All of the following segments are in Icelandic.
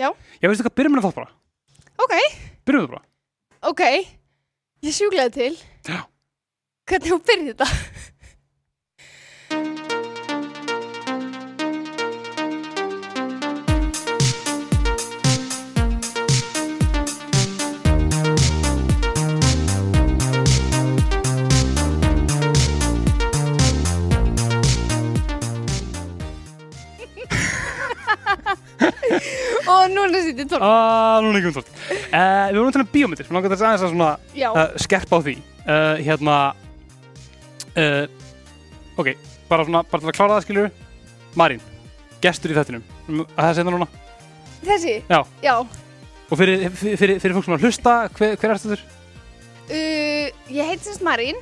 Já. Ég veistu hvað, byrjum að fótbola. Ok, Byrjum við bara. ok, ég sjúklaði til. Já. Hvernig hún byrði þetta? Og núna sýtti tólf. Ah, núna ekki um tótt. Uh, við vorum að bíómyndir, við langar þess aðeins að svona uh, skerpa á því. Uh, hérna, ok, bara svona, bara til að klára það skilur Marín, gestur í þettinum. Að það setja núna. þessi? Já. Já. Og fyrir, fyrir, fyrir, fyrir fólk sem er að hlusta, hver, hver ertu þurr? Uh, ég heit semst Marín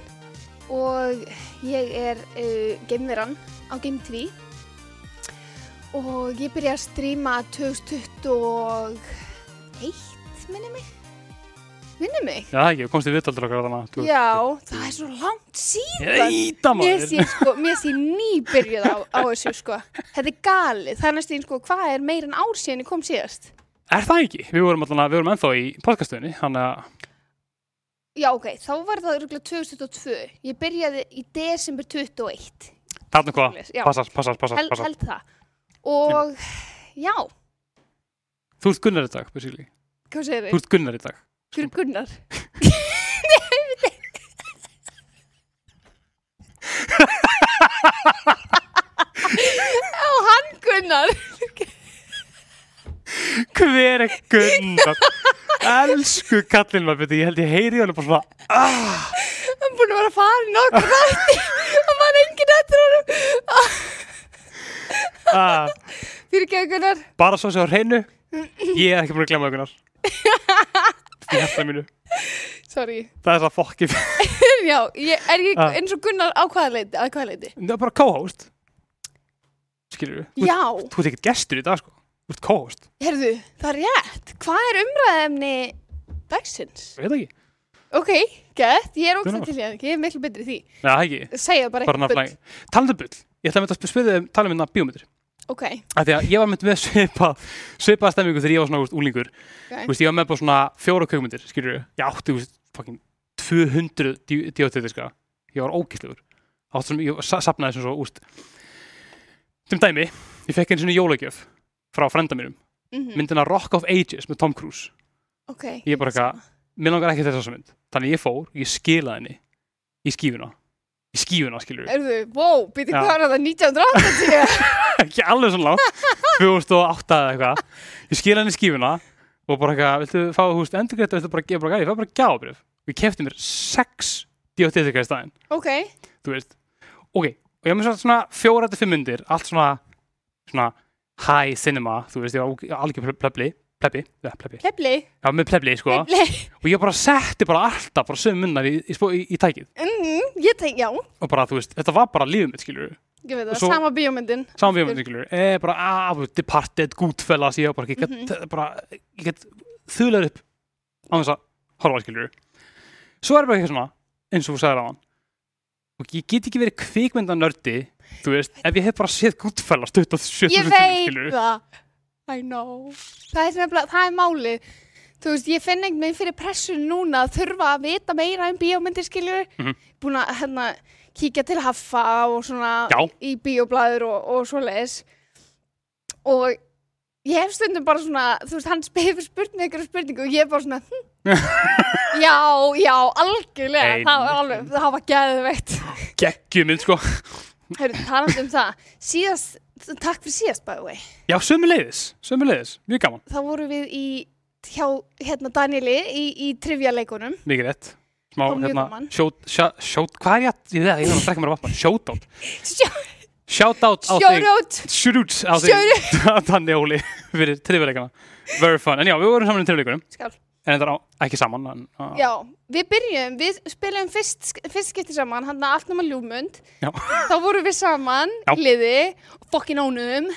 og ég er uh, geimveran á Game 3 og ég byrja að stríma 2021 minni mig. Minni mig? Já, ekki, komst í viðtaldur okkar þarna. þú- já, það er svo langt síðan. Eita mér sé sko, nýbyrjuð á, á þessu sko. Þetta er galið, það er næstu sko hvað er meir en ár síðan ég kom síðast? Er það ekki? Við vorum allan við vorum ennþá í podcastunni, hann að, já ok, þá var það örgulega 2022 ég byrjaði í desember 21 þarna hvað, passar, held, passar. held það og já, Þú ert Gunnar í dag, basically. hvað segir Þú þið? ert Gunnar í dag. Hver er Gunnar? Já, hann Gunnar Hver er Gunnar? Elsku kallinn maður, beti, ég held ég heyri hann bara svona, ah, Hann er búin að vera að fara í nokkuð þætti Hann var enginn eftir honum ah, Fyrir ekki Gunnar bara svo sem á hreinu, ég er ekki búin að glemma það Gunnar. Í hjarta mínu. Sorry Það er það fokki, Já, ég, er ég Ah. eins og Gunnar á hvaða leiti? Á hvaða leiti? það er bara co-host. Skilur við? Já, Þú ert ekkert gestur í dag, sko. Þú ert co-host. herðu, það er rétt Hvað er umræðefni dagsins? Ég veit ekki. Ok, gett, ég er Gunnar. ógst til í það Ég er miklu betri í því Nei, það ekki. Segja bara Bara eitthvað bull. nafnlega. Talandi um bull. Ég ætla að mynda að spyrja þig, tala um hérna bíómyndir. Ok, Af því að ég var mynd með svipa, svipaða stemmingu þegar ég var svona úst, úlingur. ok Þú veist, ég var með bara svona fjóra kökmyndir, skilur við. Ég átti, veist, fucking 200 diótetiska. Ég var sem, ég sa- safnaði sem svo, úst. Sem dæmi, ég fekk einu sinni jólagjöf frá frenda mínum. Mhm, Myndina Rock of Ages með Tom Cruise. Ok Ég er bara eitthvað, mér langar ekki þessa mynd. Þannig ég fór, ég skilaði henni í skífuna. Í skífuna, skilur við. Erðu, wow, býti Já. hvað er það 1980? ekki alveg svona lágt 2008 eða eitthvað. Ég skil henni skífuna og bara eitthvað viltu fá húst endurgreitt viltu bara gefa bara gæði, ég fæ bara gjábrif og ég kefti mér sex diotetika í staðinn. Ok, þú veist, ok, og ég hef mér svona, fjóra til fimm myndir, allt svona svona high cinema þú veist, ég var algjör plebli plebbi, ja, plebbi, plebli já, með plebli sko, plebli, og ég bara setti bara alltaf bara sömu myndir í, í, í, í tækið. Mm, ég tenk, já. Og bara, þú veist, þetta var bara lífið mitt, skilur ég veit það, Svo- sama bíómyndin. Saman við skilur, e, bara, að, Departed, Goodfellas, ég var bara, ég get, Mhm. bara, ég get þular upp á þess að horfa, skilur svo er bara eitthvað svona, eins og þú sagðir á hann og ég get ekki verið kvikmynda nördi, þú veist, ef ég hef bara séð Goodfellas 27 ég veit það I know. Það er, nefnilega, það er málið. Þú veist, ég finn einhvern veginn fyrir pressun núna að þurfa að vita meira um bíómyndir skiljur Mhm. búin að hérna, kíkja til haffa og svona Já. í bíóblæður og, og svoleiðis. Og ég hef stundum bara svona þú veist, hann spyrir spurning eitthvað spurningu og ég er bara svona hm. já, já, algjörlega. Ein- það var alveg, það var geðveikt. Geggjuminn, sko. Hörru, talandi um það. Síðast, takk fyrir síðast by the way. Já, sömuleiðis, sömuleiðis, mjög gaman. Þá vorum við í hjá hérna Danieli í, í trivia-leikunum. Mikið rétt. Smá, Og mjög hérna, gaman. sjót, sjá, sjót, hvað er ég að, ég veit það, ég þarf að drekka mér að vatna, shoutout. Shoutout á þig. Sjórót Shoutout á þig. Tanni Óli fyrir trefjuleikana Very fun, en já, við vorum saman í trefjuleikunum Skál En þetta er ekki saman en, uh, Já, við byrjum, við spilum fyrst, fyrst skipti saman, hann að allt nema ljúmund Já. þá vorum við saman Já. í liði, fokkin ónum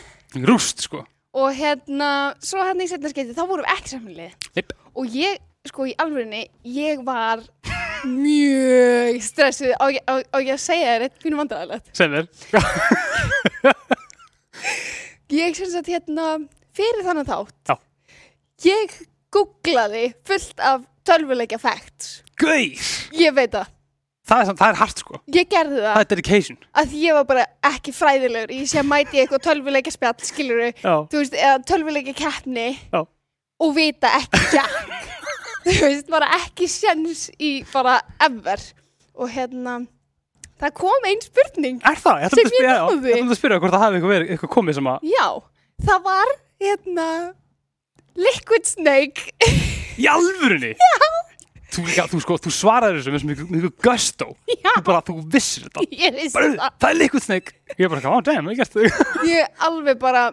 Rúst, sko og hérna, svo hérna í setna skipti þá vorum við ekki saman í liði Jep. og ég, sko í alvörinni ég var mjög stressuð á, á, á ég að segja þér eitt fínu vandræðilegt Sem er ég sem sagt hérna fyrir þannig þátt Já. Ég googlaði fullt af tölvuleikja facts. Gauð! Ég veit það. Það er, samt- það er hart sko. Ég gerði það. Það er dedication. að ég var bara ekki fræðilegur ég sé að mæti í eitthvað tölvuleikja spjall skilur Já. þú veist, eða tölvuleikja keppni Já. og vita ekki jack þú veist, bara ekki sjens í bara ever og hérna það kom ein spurning Er það? Ég ætla Sem að spyrja, ég já, náði. ég ætla að spyrja hvort það hafi eitthvað, verið, eitthvað komið sem að já, það var hérna Liquid Snake Í alvörunni? Já. Þú, líka, þú, sko, þú svaraði þessu með mjög, mjög gusto. já, Þú bara, þú vissir þetta. ég vissi Bara, það það er liquid snake. Ég er bara, oh damn, ég gert það. ég alveg bara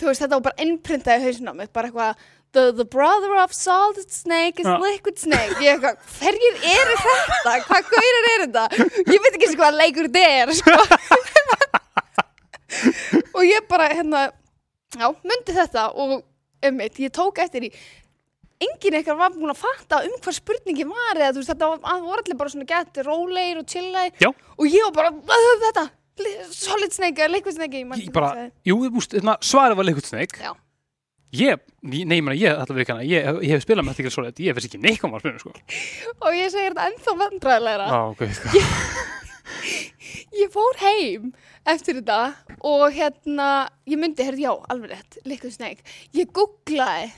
þú veist, þetta var bara innprintað í hausinn á mig bara eitthvað The, the brother of salted snake is Já. liquid snake ég eitthvað, hverjir eru þetta? hvað gaurar er þetta? ég veit ekki eins og hvað leikur þetta er sko. og ég bara hérna já, myndi þetta og um ég tók eftir í enginn eitthvað var búin að fatta um hvað spurningi var eða þú veist, þetta var, að voru allir bara svona gett rólegir og chillæðir Já. og ég var bara, "Uh, þetta li- solid snake, eða liquid snake ég Ég bara, hvað jú, veist, hérna, svarið var liquid snake. Já. Ég, nei, ég meina, ég, þetta vikana, ég, ég hef spilað með þetta ekki svo leitt, ég veist ekki neitt hvað maður spilað, sko. og ég segir þetta ennþá vandræðilegra Já, ok, sko. ég fór heim eftir þetta og hérna ég myndi, herrði, já, alveg rétt liquid snake, ég googlaði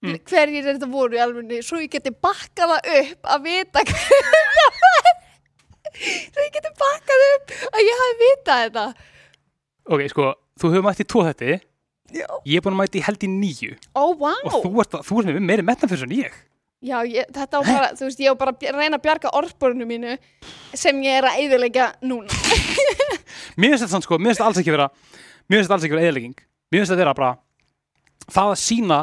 Mm. hverjir þetta voru í alveg svo ég geti bakkað það upp að vita hverjir það var. Svo ég geti bakkað upp að ég hafi vitað þetta. Ok, sko, þú hefur mætt í tvo þetta, já, ég er búin að mæta í held í nýju ó, vá. Og þú ert, þú ert með meiri metna fyrir en ég. Já, ég, þetta var bara, þú veist, ég var bara að reyna að bjarga orðborinu mínu sem ég er að eyðilegja núna Mér finnst þetta sann, sko, mér finnst þetta alls ekki vera, mér finnst þetta alls ekki vera eðlegging. Mér finnst þetta vera bara, það að sína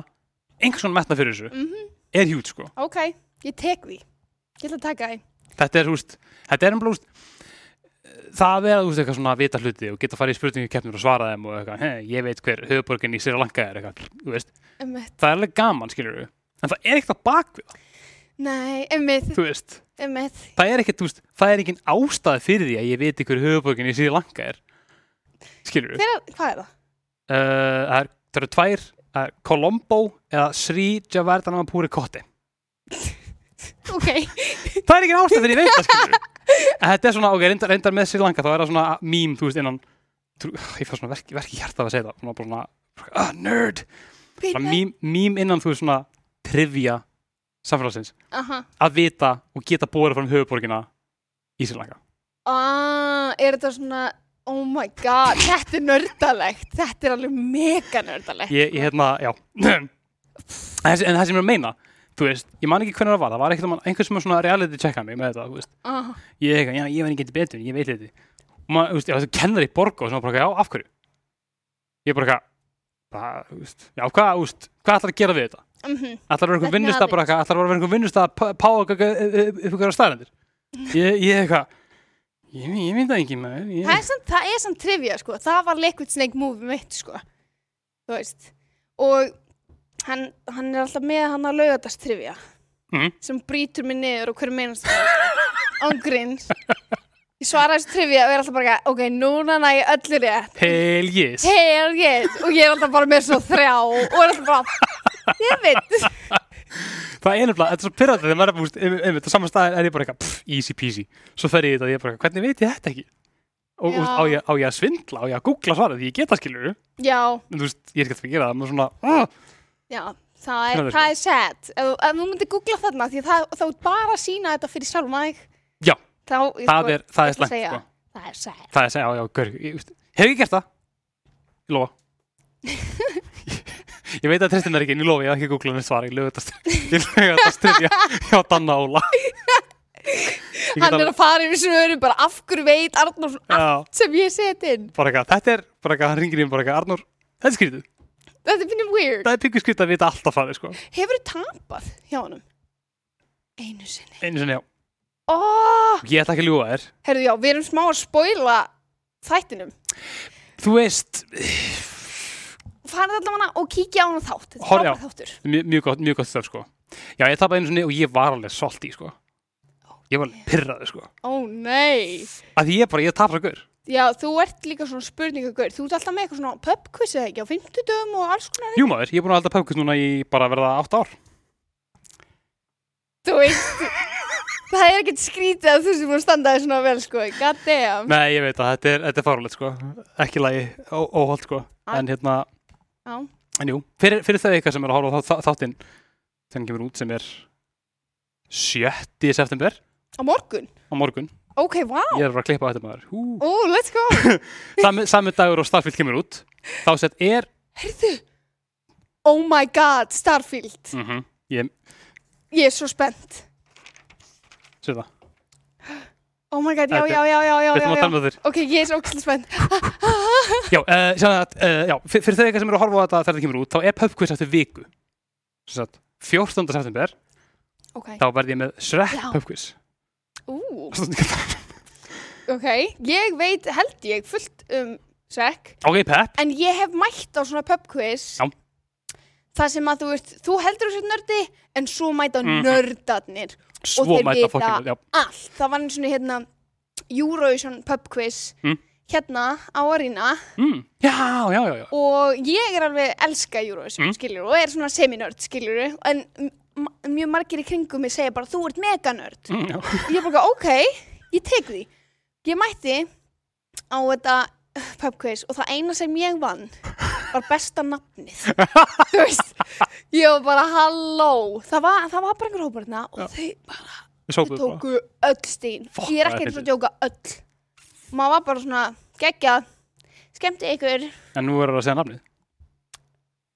einhvers svona metna fyrir þessu Mhm. er hjút, sko. ok, ég tek því ég ætla að taka því Þetta er, þú veist, þetta er umblúst, það að vera, þú veist, eitthvað svona að vita hluti og geta að fara í spurningu keppnir og svara þeim og eitthvað, he, ég veit hver höfuborgin í Sri Lanka er eitthvað, þú veist, Einmitt. það er alveg gaman, skilur við, en það er ekkert á bakvið, það, Nei, einmitt, þú veist, einmitt. það er ekkert, þú veist, það er engin ástæði fyrir því að ég veit hver höfuborgin í Sri Lanka er, skilur við, er, hvað er það? uh, það, er, það eru tvær, uh, Colombo eða Sri Javardhanapuri Kotti, Ok, það er engin ástæði fyrir ég veit það, skilur við, en þetta er svona, ok, reyndar, reyndar með Sri Lanka, þá er það svona mím, þú veist, innan, trú, ég fær svona verki, verki hjarta að segja það, svona bara svona, ah, nerd, svona mím, mím innan, þú veist, svona trivia samfélagsins, Aha. að vita og geta bórið fram höfuborgina í Sri Lanka. Ah, er þetta svona, oh my god, þetta er nördalegt. Þetta er alveg mega nördalegt. Ég, ég hérna, já, en það sem ég er að meina, þú veist, ég man ekki hvernig það var, það var ekkert um einhver sem er svona reality checka mig með þetta, þú veist, Aha. ég er eitthvað, já, ég verði ekki betur, ég veit þetta, og maður, þú veist, ég var þetta kennar í borgo og svona bara, eitthvað, já, af hverju? Ég er bara eitthvað, þú veist, já, hvað, þú veist, hvað ætlar að gera við þetta? Mm Ætlar að vera einhver eitthvað, ætlar að vera einhver vinnustaf að pá upp ykkur staðarendir? Ég, ég eitthvað, ég, ég mynd það ekki með, það, ég, er samt, það er samt trivia, sko. Það var Liquid Snake movie mitt, sko. Þú veist. Og hann, hann er alltaf með hann að laugatast trivia. Mhm. Sem brýtur mig niður og hverju meinast án gríns. Ég svara þessu trivia og er alltaf bara, ok, núna næ ég öllu rétt. hell yes. Hell yes og ég er alltaf bara með svo þrjá og er alltaf bara ég veit Það er nefnilega, þetta er svo pyrrandi þegar maður er búist, einmitt, á saman stað er ég bara eitthvað, pff, easy peasy. Svo fer ég þetta og ég er bara eitthvað, hvernig veit ég þetta ekki? Og Já. úst, á, ég, á ég að svindla, á ég að googla svarið því ég geta skilur, já, en þú veist, ég er ekki að að gera það, maður svona, uh, já, það er, það er sad ef, þú myndir googla þarna því það, þá er bara að sína þetta fyrir sjálf mæg já, þá, það er, það er að slæmt, sko. það er sad Það er að segja, já, já, gaur, ég, veist, hef ég gert það? Ég lofa. ég veit að tristin er ekki, en ég lofa, ég hef ekki googlað neitt svar, ég lögðu þetta styrja hjá Danna Óla. Ég get hann er að fara yfir svörum bara af hverju veit Já, allt sem ég set inn bara eitthvað, þetta er, bara eitthvað, hann ringir í mig bara eitthvað, Arnór, þetta er skrítið. þetta finnir weird Það er píkur skrítið að vita alltaf farið, sko. hefur þú tapað hjá honum einu sinni Einu sinni, já. oh, Ég ætla ekki að ljúga þér. herru já, við erum smá að spoila þættinum Þú veist, farið allavega og kíkja á hann þátt þetta er frábær þáttur mjög, mjög gott, mjög gott stöð, sko. Já, ég tapaði einu sinni og ég var alveg solt í, sko. Ég var alveg pyrraði, sko. ó nei Að ég bara, ég að gaur. Já, þú ert líka svona spurningagur. Þú ert alltaf með eitthvað svona pubquiz eða ekki á 50 dögum og alls konar. Jú maður, ég er búin að halda pöfkust núna í bara verða 8 ár. Þú veist, það er ekkert skrítið að þú sem búin að standa þér svona vel, sko. God damn. Nei, ég veit að þetta er, þetta er farulegt sko. Ekki lagi, óholt sko. En hérna, Já. en jú, fyrir, fyrir þau eitthvað sem er að horfa á þá- þáttinn þegar hann kemur út sem er 7. september Á morgun? á morgun. Ok, wow. Ég er að fara að klippa á þetta maður. Hú. Ó, let's go. Sami, sami dagur og Starfield kemur út. Þá sett er, Herðu. Oh my god, Starfield. mm ég Ég er svo spennt. sé það. Oh my god, já, já, já, já, já, já, já. Ok, ég er svo ókslega spennt. Já, uh, að, uh, já, fyr- fyrir þau eitthvað sem eru að horfa á þetta þegar þetta kemur út, þá er pubquiz eftir viku. Svo að 14. september, Ok, þá verð ég með Shrek pubquiz. ú, ok. Ég veit, held ég, fullt um Shrek. ok, pep. En ég hef mætt á svona pubquiz. Já. Það sem að þú veist, þú heldur þessu nördi, en svo mæta Mhm. nördarnir. Svo þeir vita fólkinu. Allt. Það var einu svona hérna Eurovision pubquiz. Mm. Hérna á Arena. Mm. Já, já, já, já. og ég er alveg elska Eurovision, Mm. skiljur, og er svona seminörd, skiljur, en mjög margir í kringum mig segja bara, þú ert meganörd. Mm. Og ég bara, ok, ég tek því. Ég mætti á þetta uh, pubquiz og það eina sem ég vann var besta nafnið. þú veist, ég var bara, halló, það var, það var bara einhver hóparna og þau bara, þau sópum bara. tóku öll stín. Fuck, ég er það er ekki eins og fyndið. að djóka öll. Maður var bara svona, geggja, skemmti ykkur. En nú verður að segja nafnið.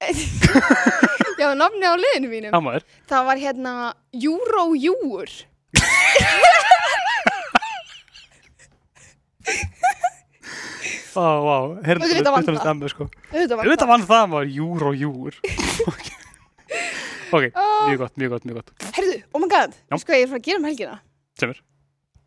Já, nafni á liðinu mínum. Já, maður. Það var hérna Eurojúur. Ó, vá. Herðu, Auðvitað vann það. stemmu, sko. Vann það, maður. Júr og júr. ok, mjög gott, mjög gott, mjög gott. Herðu, oh my god, sko ég er að fara að gera um helgina. Semur.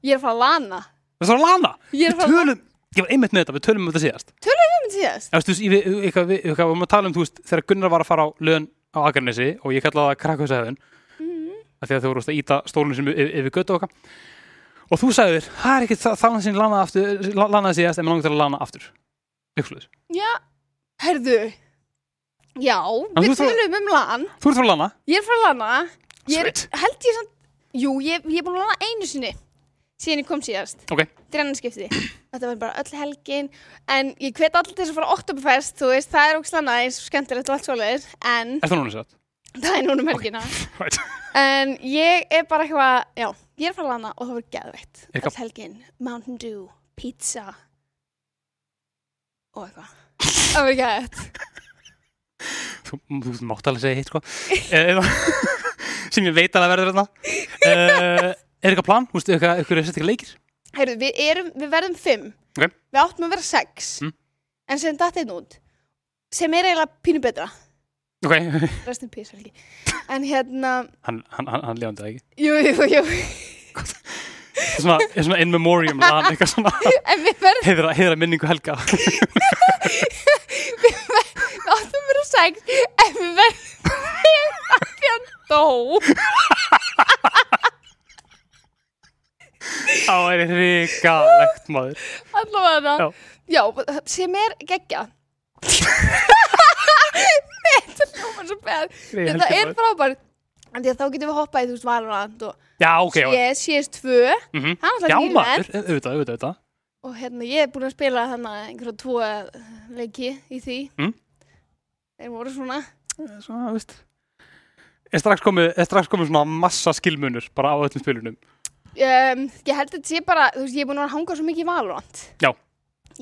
Ég er að fara að lana. Það er svo lana. Ég er Við að fara að lana. tölum, ég var einmitt með þetta, við tölum um þetta síðast. Hvað myndi síðast? Já, þú veist, við, við, við, við erum að tala um, þú veist, þegar Gunnar var að fara á löðun á Akranesi og ég kallaði það krakkvæðsæðun Mhm. að þau voru að íta stólinn sem yfir götu okkar og þú sagðir, það er ekki það, það sem lanaði, síðast en mér langar til að lana aftur Ykkurslöðis. Já, herðu. Já, við tölum um lan. Þú ert frá lana? Ég er að lana. Ég er, held ég samt, jú, ég, ég er búin að lana einu sinni síðan ég kom síðast. Ok, Þetta er annan skipti. Þetta var bara öll helgin. En ég hvet allir til þess að fara Oktoberfest, þú veist, það er ógislega næs, skemmtilegt og allt svoleiðis. En er það núna sér það er núna um helgina. Right. En ég er bara eitthvað, já, ég er að fara að lana og það verður geðveitt. Er Öll helgin, Mountain Dew, pizza og eitthvað. Það verður geðveitt. Þú, þú mátt alveg segja hitt, sko Eða, sem ég veit það verður þarna uh, Er eitthvað plan? Þú veist, eitthvað, eitthvað, eitthvað leikir? Heyrðu, við, erum, við verðum fimm. Ok. Við áttum að vera sex. Mm. En sem datt einn út. Sem er eiginlega pínu betra. Ok, Rest in peace, Helgi. En hérna, hann, hann, hann, hann lefandi það ekki jú, jú, jú. Það svona, svona in memoriam lan, eitthvað svona En við verðum, heiðra, minningu Helga við áttum að vera sex. En við verðum þegar hann dó. Það er ríkalegt maður Allavega Já. Já, sem er geggja Þetta hljómar svo beð Greyið Þetta Helgi er maður. frábært En því að þá getum við hoppað í þú veist Valorant og Já, ok já. CS, CS2. Mhm. Hann er Já alltaf maður, nýlegt auðvitað, auðvitað, auðvitað. Og hérna, ég er búin að spila þannig einhverja tvo leiki í því. Mm. Þeir voru svona. Eh, Svona, veist. Er strax komið, er strax komið svona massa skilmunur bara á öllum spilunum? Um, Ég held að þetta sé bara, þú veist, ég er búin að vera að hanga svo mikið í Valorant. Já.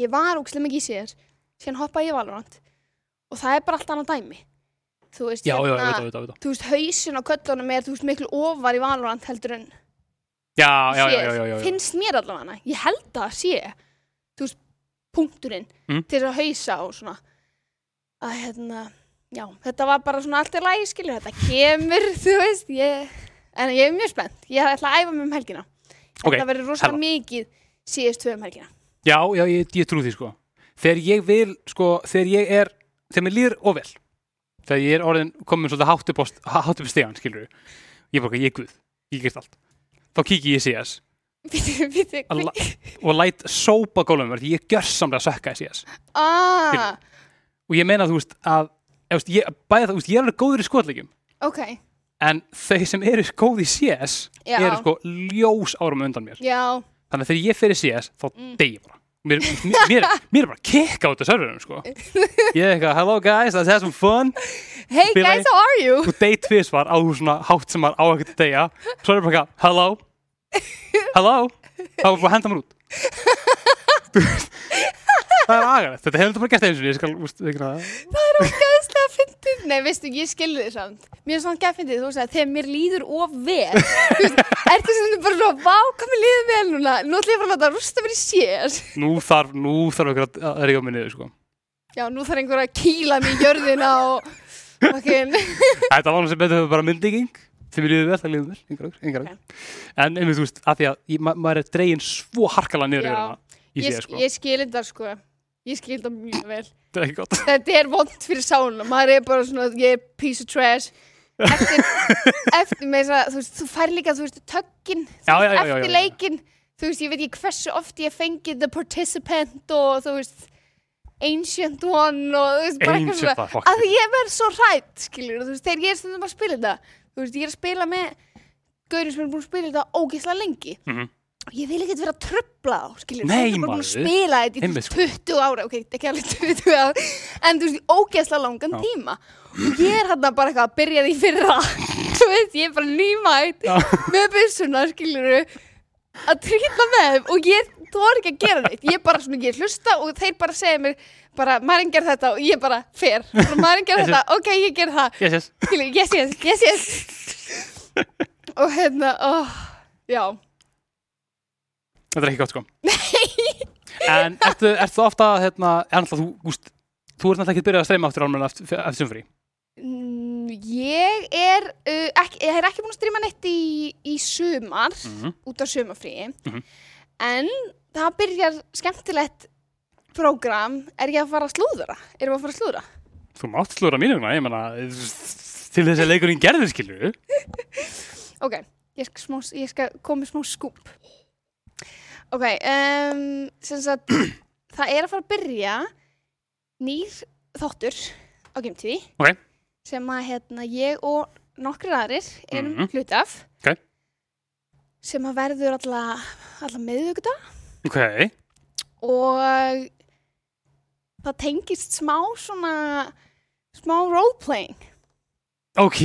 Ég var ókslega mikið í CS Síðan hoppaði ég í Valorant. Og það er bara allt annað dæmi. Þú veist, Já, já, hérna, auðvitað, auðvitað, auðvitað þú veist, hausin á köllunum er, þú veist, miklu ofar í Valorant heldur en Já, já, já, séð. já, já, já, já. finnst mér allavega ég held að sé þú veist, punkturinn Mm. til að hausa og svona. Að hérna, já, þetta var bara svona allt í lagi, skilur, þetta kemur þú veist, ég en ég er mjög spennt, ég ætla að æfa mig um helgina. Ok, þetta verður rosalega mikið síðast tvö um helgina. Já, já, ég, ég trú því sko Þegar ég vil, sko, þegar ég er þegar mér líður of vel þegar ég er orðin komin svolítið hátt upp, hátt upp stegan, skilur ég er bara, ég guð, ég get allt. Þá kíki ég í CS býtu, að la- og læt sópa gólum því ég gjör samlega sökka í CS ah, og ég meina þú veist að ég, ég, bæði það, þú veist, ég er alveg góður í skotleikjum ok, en þau sem eru góð í CS Já. eru sko ljós árum undan mér. Já, þannig að þegar ég fer í CS þá mm. ég bara mér, mér, mér, er bara að kikka út af serverunum sko. ég er eitthvað, hello guys, let's have some fun. Hey Spila guys, í- how are you? og date fyrst var á svona hátt sem maður á ekkert að deyja. Svo er það bara eitthvað, hello. Hello, þá er bara að henda mér út. Þú veist, það er agalegt. Þetta hefur þetta bara gert eins og ég skal úst, það Það er ógæðslega fyndið. Nei, veistu, ég skilði þið samt. Mér er svona gæð fyndið, þú veist að þegar mér líður of vel Þú veist, Ertu sem bara svona, vá, hvað mér líður vel núna? Nú ætlum ég bara að láta rústa mér í sér. Nú þarf, nú þarf ekki að, ríða mig niður sko. Já, nú þarf einhver að kýla mér í jörðina og þetta var sem betur bara myndinging þeim líður vel, það líður vel, yngur okkur. en einmitt, þú veist, að því að ég, ma maður er dregin svo harkalega niður Já. í Ég, sé, sko, ég skil þetta sko Ég skil þetta mjög vel. Þetta er ekki gott. Þetta er vond fyrir sáluna Maður er bara svona, ég er piece of trash. Eftir, eftir með þess að þú, veist, þú fær líka, þú veist, tökkin þú Já, veist, já, já, já, já, Eftir já. leikin Þú veist, ég veit ekki hversu oft ég fengi The Participant og þú veist Ancient One og þú veist, bara eitthvað Ancient, svona. það, fuck. að ég verð svo hrætt, skilur þú veist, þegar ég er stundum að spila þetta. Þú veist, ég er að spila með gaurið sem er búin að spila þetta ógeðslega lengi. Mhm. og ég vil ekkert vera að tröfla á, skilur Nei, þú veist, bara búin að spila þetta í þú Einmitt, veist, sko. 20 ára, ok, ekki alveg 20 ára en þú veist, í ógeðslega langan Já. tíma. Og ég er hann bara eitthvað að byrja því fyrra þú veist, ég er bara nýmætt Já. með byssuna, skilur að trýta með þeim. Og ég þor ekki að gera neitt. Ég bara svona, ég hlusta og þeir bara segja mér bara, maður ger þetta. Og ég bara fer, bara, maður ger þetta, ok, ég ger það. Yes, yes. Skilur, yes, yes, yes, yes. Og hérna, oh, já þetta er ekki gott sko. En ertu, ertu ofta hérna, en alltaf þú, úst, þú ert náttúrulega ekki byrjað að streyma aftur almenna eftir, eftir sumfrí Mm, ég er uh, ekki, ég er ekki búin að stríma neitt í, í sumar Mhm. út af sumafríi Mhm. en það byrjar skemmtilegt prógram, er ég að fara að slúðura erum við að fara að slúðura þú mátt slúra mínu ég menna til þess að leikurinn gerði skilur ok, ég skal, smá, ég skal koma smá skúp ok um, sem sagt það er að fara að byrja nýr þáttur á GameTV Ok. sem að hérna ég og nokkrir aðrir erum Mhm. hluti af. Ok. sem að verður alla, alla miðvikudag ok, og það tengist smá svona smá roleplaying. Ok.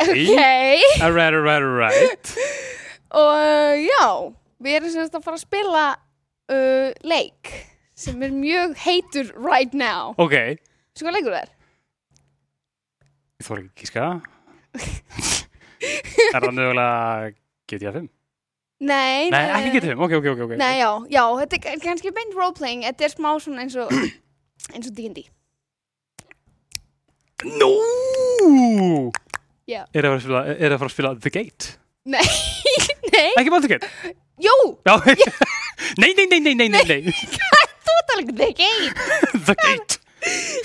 Ok. Alright, alright, alright og já, við erum semst að fara að spila uh, leik sem er mjög heitur right now ok, Svo hvað leikur það er? ég þóra ekki að gíska er það mögulega GTA 5? Nei, Nei, ekki GTA 5, ok, ok, ok, Nei, já, já, þetta er kann- kannski beint roleplaying Þetta er smá svona eins og eins og D&D Nú Já. Er það að fara að spila The Gate? Nei, nei, Ekki bara The Gate? nei, nei, nei, nei, nei, nei, nei. Þú talar ekki The Game The Gate.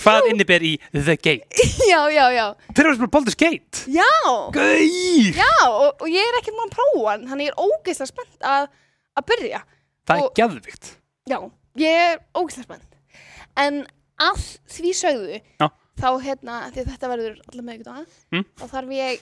Hvað inniber í The Gate? Já, já, já, Þeir eru að spila Baldur's Gate. Já. Gauð Já, og, og ég er ekki múin að prófa hann Þannig ég er ógeðslega spennt að að byrja. Það er Og- geðvikt. Já, ég er ógeðslega spennt. En all því sögðu Já. Þá hérna, því þetta verður allar með ykkur Mm. Þá þarf ég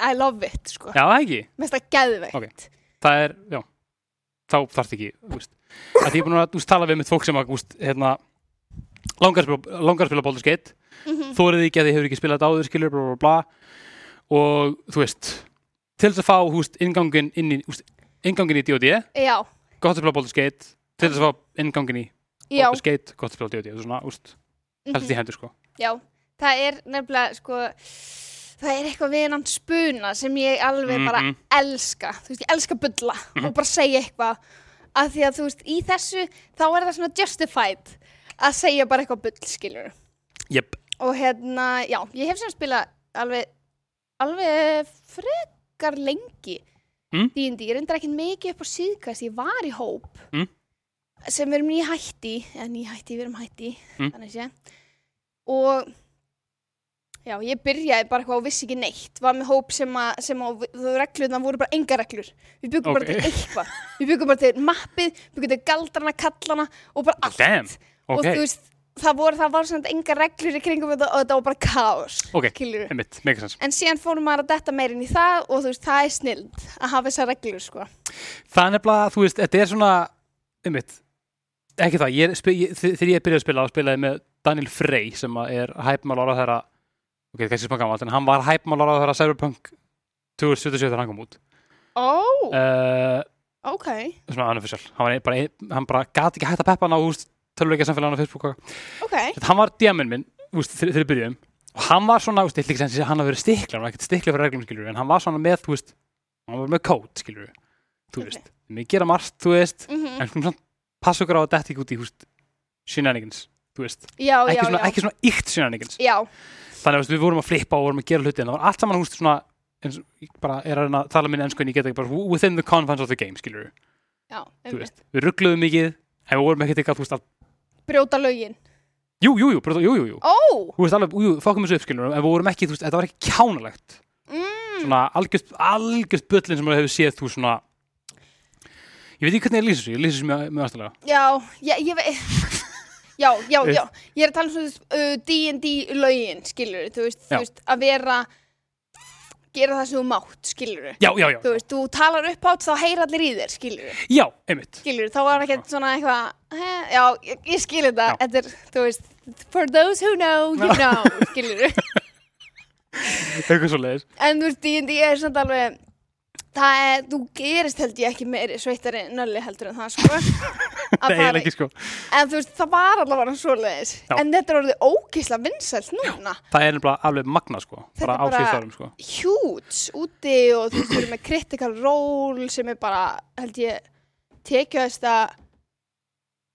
I love it sko. Já, það ekki, Mest að geðveikt. Ok. það er, já. Þá þarf ekki, þú veist. Að Því ég er búin að þú veist, tala við mitt fólk sem að, þú veist, hérna langar að spila, Baldur's Gate Mhm. þórið ekki að þið hefur ekki spilað þetta áður skilur, bla, bla, bla. Og þú veist til þess að fá, þú veist, ingangin inn í, þú veist, ingangin í D.O.D. Já, gott að spila Baldur's Gate til þess að fá ingangin í Baldur's Gate gott að spila D.O.D. þú veist, svona, þú veist, mhm. það er eitthvað við hann spuna sem ég alveg bara Mhm. elska þú veist, ég elska bulla og bara segja eitthvað af því að þú veist, í þessu þá er það svona justified að segja bara eitthvað bull, skilur Jep, og hérna, já, ég hef sem spila alveg alveg frekar lengi Mm. D&D, ég reyndar ekki mikið upp á síðkast ég var í hóp Mm. sem við erum ný hætti eða ný hætti, við erum hætti Mm. þannig sé og já, ég byrjaði bara eitthvað og vissi ekki neitt. Var með hóp sem að, sem að reglurna voru bara enga reglur. Við byggum bara Ok. til eitthvað. Við byggum bara til mappið, byggum til galdrana, kallana og bara allt. Damn, og ok, þú veist, það voru, það voru samt enga reglur í kringum þetta og þetta var bara kaos ok, mega sens. en síðan fórum maður að detta meir inn í það og þú veist, það er snild að hafa þessar reglur sko. Það er nefnilega, þú veist, þetta er svona, einmitt, ekki það, ég, ég, þegar ég byrjaði að spila, spilaði með Daniel Frey sem er hæpmálar á þeirra, ok, kannski smá gammalt, en hann var hæpmálar á þeirra Cyberpunk 2077 þegar hann kom út. ó, Uh, ok. svona unofficial, hann, var ein- bara, ein- hann bara gati ekki hægt að peppa hann á, töluleika samfélaginu á Facebook og ok, Þetta, hann var DM-in minn veist, þegar þegar við byrjuðum. Og hann var svona, veist, ég ætla ekki að segja að hann hafa verið stiklar hann var ekkert stiklar fyrir reglum, skilur en hann var svona með, þú veist, hann var með kód, skilur þú Ok. veist, við gera margt, þú veist mm en svona passa okkur á að þetta ekki út í, þú veist shenanigans, þú veist. Já, já, ekki svona, já. ekki svona ykt shenanigans. Já, þannig að við vorum að flippa og vorum að gera hluti en það var allt saman, veist, svona eins, ég bara er að tala minni ennsku en ég get ekki bara within the confines of the game, skilur já einmitt. veist, við ruggluðum mikið en við vorum ekkert eitthvað, þú veist, að brjóta lögin. Jú, jú, jú, bara, jú, jú, jú. Ó, þú veist alveg, jú, fokkum þessu uppskilur en við vorum ekki, þú veist, þetta var ekki kjánalegt. Mm, svona algjörst, algjörst bullin sem maður hefur séð þú svona ég veit ekki hvernig ég lýsir þessu, ég lýsir þessu mjög, mjög aðstæðlega. Já, já, ég veit já, já, já, ég er að tala um uh, D&D lögin, skilur þú veist, þú veist, að vera gera það sem þú mátt, skilur já, já, já, þú veist, þú talar upp átt þá heyra allir í þér, skilur já, einmitt. Skilur, þá var ekkert svona eitthvað he, já, ég, ég skilur það þetta er, þú veist, for those who know you know, skilur eitthvað svo leiðis en þú veist, D&D er samt alveg það er, þú gerist held ég ekki meiri sveittari nölli heldur en það, sko. Að það er ekki sko. En þú veist, það var allavega svoleiðis. Já. en þetta er orðið ógisla vinsælt núna. það er nefnilega alveg magna sko Þetta bara er bara- sko. huge úti og þú veist, við erum með critical role sem er bara, held ég tekjuðasta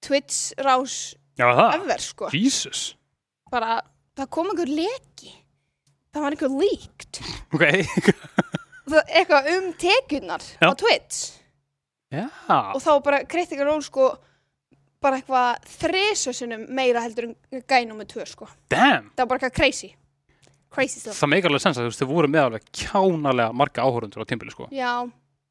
Twitch rás já, það, ever, sko. Jesus. Bara, það kom einhver leki. Það var einhver leaked. Ok, það, eitthvað um tekjurnar á Twitch. Já, og þá bara Critical Role sko bara eitthvað þrisasunum meira heldur en gænum með tvö sko. Damn. Það var bara eitthvað crazy. Crazy stuff. Það meikar alveg sens að þú veist, þau voru með alveg kjánalega marga áhórundur á tímbili sko. Já,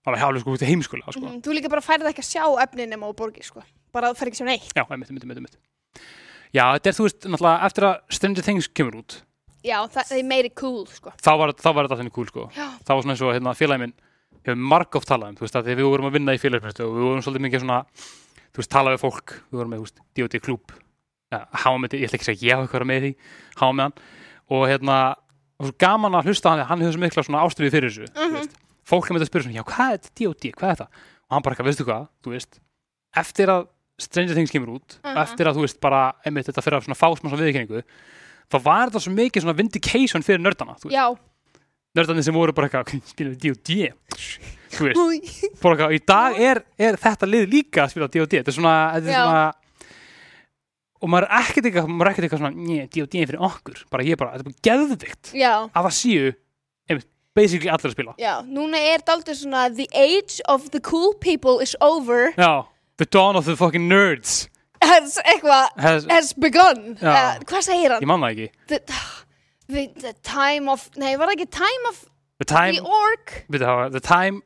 alveg alveg sko út í heimskulega sko. Mhm, þú líka bara færið ekki að sjá efnin nema á borgi sko. Bara það færið ekki að sjá neitt. Já, einmitt, einmitt, einmitt. Já, þetta er þú veist, náttúrulega eftir að Stranger Things kemur út já, það, það er meiri cool sko þá var, þá var þetta þannig cool sko já, það var svona eins og hérna, félagi minn hefur margóft talað um, þú veist, að því við vorum að vinna í félagsmyndstöð og við vorum svolítið mikið svona þú veist, talað við fólk, við vorum með, þú veist, D.O.D. klúb ja, hafa með, ég ætla ekki að segja ég hafa eitthvað með því, hafa með hann og hérna, og svo gaman að hlusta hann því hann hefur svo mikla svona ástriði fyrir þessu þú Mhm. veist, fólk er með þetta að spyrja svona, já, hvað er D.O.D., hvað er þetta og hann bara eitthvað, veistu hvað, þú veist eftir að Stranger Things kemur út Mhm. eftir að þú veist bara, einmitt þetta fyrir að svona fásmanns og viðurkenningu þá var þetta svo mikið svona vindication fyrir nördana já. Nördarnir sem voru bara eitthvað, spilum við D.O.D. þú veist, bara eitthvað, í dag er, er þetta lið líka að spila D.O.D. þetta er svona, þetta er svona og maður er ekkert eitthvað, maður er ekkert eitthvað svona, njö, er fyrir okkur. Bara ég bara, þetta er bara geðvikt já, að það séu, basically allir að spila. Já, núna er daldið svona the age of the cool people is over. Já, the dawn of the fucking nerds has eitthvað Has, has begun. Já. uh, hvað segir hann? ég man það ekki. The, the, the time of nei, var það ekki time of the time, the orc? Við það, the time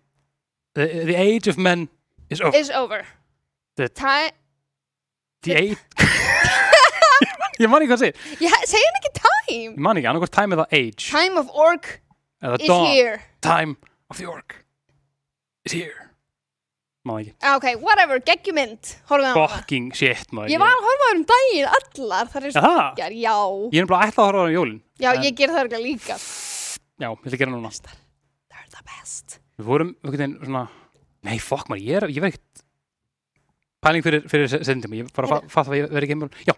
the, the age of men is over. Is over. The- time the age ég man ekki hvað það segir, Já, segir hann ekki time? ég man ekki, annarkvært time eða age. Time of orc eða is dawn, here. time of the orc is here það ekki Ah, Ok, whatever, geggjumynd. Það. fucking shit maður Ég var að horfa á um daginn, allar, það er skjar, já. ég er bara ætlað að horfa á það um jólin Já, En- ég ger það örgulega líka. já, ég að gera núna Bestar, they're the best. við vorum einhvern veginn svona nei, fuck maður, ég er, ég verð ekkert pæling fyrir, fyrir sendum ég bara fatt að ég verð ekki heimur já,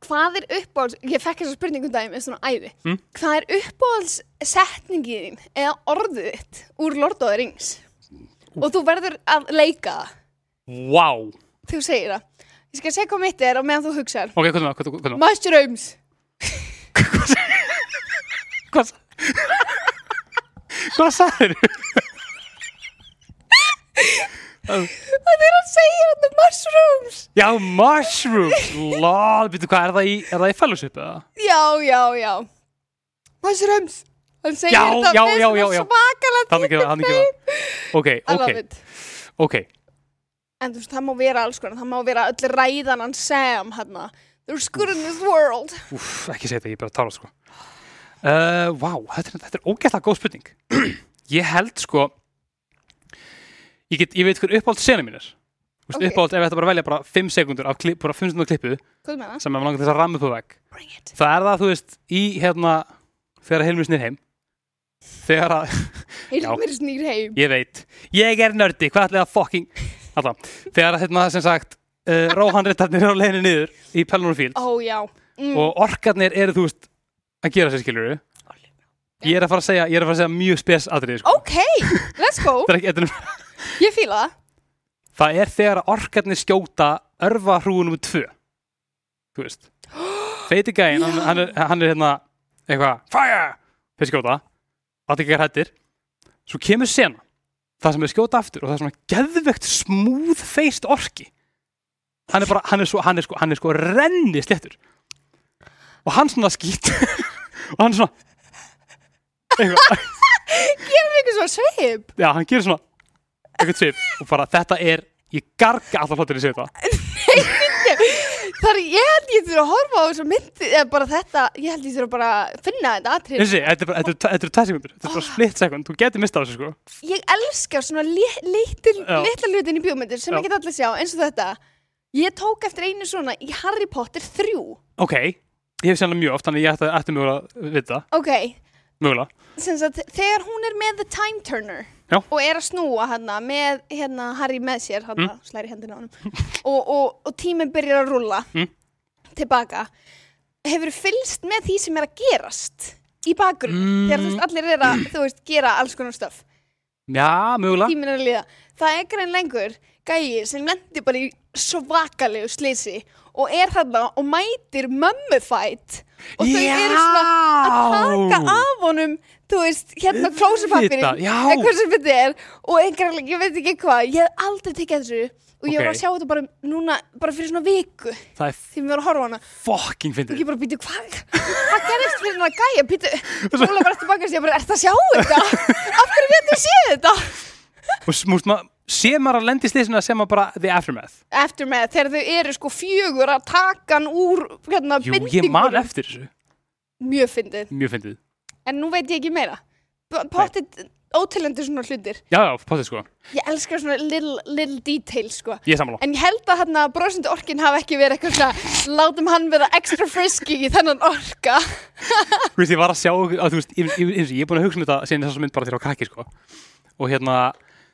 hvað er uppáhalds, ég fekk þessa spurningum daginn með svona æði, Mm. hvað er uppáhalds setningin þín eða orðið þitt úr Lord of the Rings og þú verður að leika Wow þú segir það. Ég skal segja hvað mitt er og meðan þú hugsar. Ok, hvað er það, hvað er það mushrooms Hvað Hvað sagðir það er að segja þetta mushrooms Já, mushrooms Lol, býttu hvað, er það í, í fellowship eða? já, já, já. Mushrooms hann segir Já, þetta já, með svona svakalega það Ok, ok, ok. En þú veist, það má vera alls konar, það má vera öll ræðan hann Sam, hérna. There's good in this world. Úff, ekki segja þetta, ég er bara að tala sko. Uh, Vá, þetta, er- þetta er ógætlega góð spurning. Ég held sko Ég, get, ég veit hver uppáhald sena mín er. Þú veist, Ok. uppáhald ef ég ætti bara velja bara 5 sekundur af klipp, bara 5 sekundur klippu sem er langar til þess að ramma upp á it. Það er það, þú veist, í hérna þegar Hilmi snýr heim þegar að, Hilmir snýr heim. ég veit ég er nördi, hvað ætlaði að fucking alltaf, þegar að hérna sem sagt uh, róhanritarnir eru á leiðinni niður í Ó, já. Mm. og orkarnir eru, þú veist, að gera sér skilur ég er að fara að segja, er fara að segja mjög spes atrið, sko. Ok, let's go. Er er, Ég fíla það. það er þegar að orkarnir skjóta örfa hrúunum með tvö þú veist feiti gæinn, hann, er, hann er hérna eitthvað, fire þeir skjóta, ekki hættir svo kemur sena. Það sem er skjóta aftur og það er svona geðvegt smooth faced orki. Hann er bara, hann er svo, hann er sko, hann er sko renni sléttur og hann svona skýt og hann svona eitthvað, Gerum við eitthvað svo sveip. já, hann gerir svona eitthvað svip og bara þetta er ég garga alltaf hlóttir í sig þetta Það er, ég held ég þurfa að horfa á þessu myndi, eða bara þetta, ég held ég þurfa bara að finna þetta atrið. Þessi, þetta er bara, þetta er- eru tvær sekundur, þetta er bara split sekund, þú getur mistað þessu sko. Ég elska svona litla hlutin í bjómyndir sem Já. ekki allir sjá, eins og þetta. Ég tók eftir einu svona í Harry Potter 3. Ok, ég hef sérlega mjög oft, þannig ég ætti, mögulega að vita, Ok, mögulega. Sagt, þegar hún er með The Time Turner Já. og er að snúa hana með hérna Harry með sér hana, Mm. slæri hendina á hann og, og, og tíminn byrjar að rúlla Mm. tilbaka hefur fylgst með því sem er að gerast í bakgrunn Mm. þegar þú veist, allir er að veist, gera alls konar stöf Já, mögulega. tíminn er að líða það er grein lengur gæi sem lendir bara í svakalegu slisi og er þarna og mætir mömmufætt og þau eru svona að taka af honum þú veist, hérna klósupapirinn já. eitthvað sem þetta er og einhverja, ég veit ekki hvað ég hef aldrei tekið þessu og ég var Ok. að sjá þetta bara núna, bara fyrir svona viku er því við varum að horfa hana fucking og fyndið. ég bara býtu, hvað hvað gerist fyrir hana gæja, býtu Óla bara tilbaka og ég bara, ert það að sjá þetta? af hverju við þetta séð þetta? Og s- múst maður, sé maður að lendi slísinu að sé maður bara the aftermath. Aftermath, þegar þau eru sko fjögur að taka hann úr hérna, Jú, ég man eftir þessu. mjög fyndið, Mjög fyndið. en nú veit ég ekki meira pottit ótilendur svona hlutir Já, já, potið sko. ég elskar svona little, little details sko Ég er sammála. En ég held að hérna brosandi orkin hafi ekki verið eitthvað svona látum hann vera extra frisky í þennan orka. Þú veist, ég var að sjá, að, þú veist, ég, ég, ég, ég er búin að hugsa um þetta síðan þess að mynd bara til á krakki, sko. Og hérna,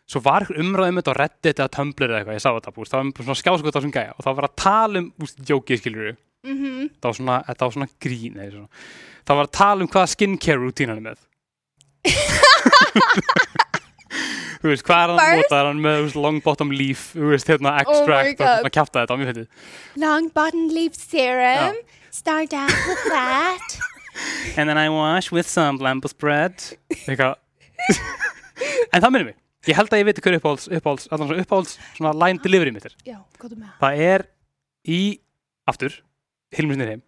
svo var eitthvað umræðum um þetta á Reddit eða Tumblr eða eitthvað, ég sá þetta, búst, það var bara svona skjáskot á þessum gæja og það var að tala um, búst, djókið, skilur við, Mm það var svona, þetta var svona grín, eða svona, það var að tala um hvaða skincare routine hann er með. þú veist, hvað er hann að nota, er hann með, þú veist, long bottom leaf, þú veist, hérna, extract, og God. svona kjafta þetta á mjög fyndið. Long button leaf serum. Start out with that. And then I wash with some lambo spread Eitthvað En það minnum mig Ég held að ég veit hver uppáhalds, uppáhalds, allan svona uppáhalds svona line delivery mitt er Já, er með það? Það er í, aftur Hilmisnir heim,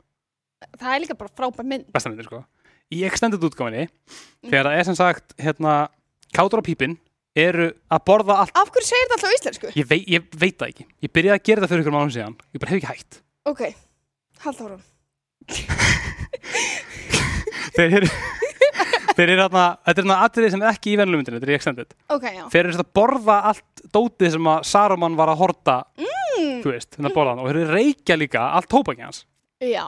Það er líka bara frábær mynd. besta myndir sko Í extended útgáfinni Þegar það er sem sagt, hérna Kátur og pípin eru að borða allt Af hverju segir þetta alltaf íslensku? ég, vei, ég veit það ekki Ég byrjaði að gera það fyrir ykkur mánum síðan Ég bara hef ekki hægt Ok, halda árum. Þeir eru Eru þarna, þetta er þarna atriði sem er ekki í venlu myndinu, þetta er í extended Ok, já. þeir eru að borða allt dótið sem að Saruman var að horta Mm. þú veist, þennan borðan og eru reykja líka allt tópaki hans Já,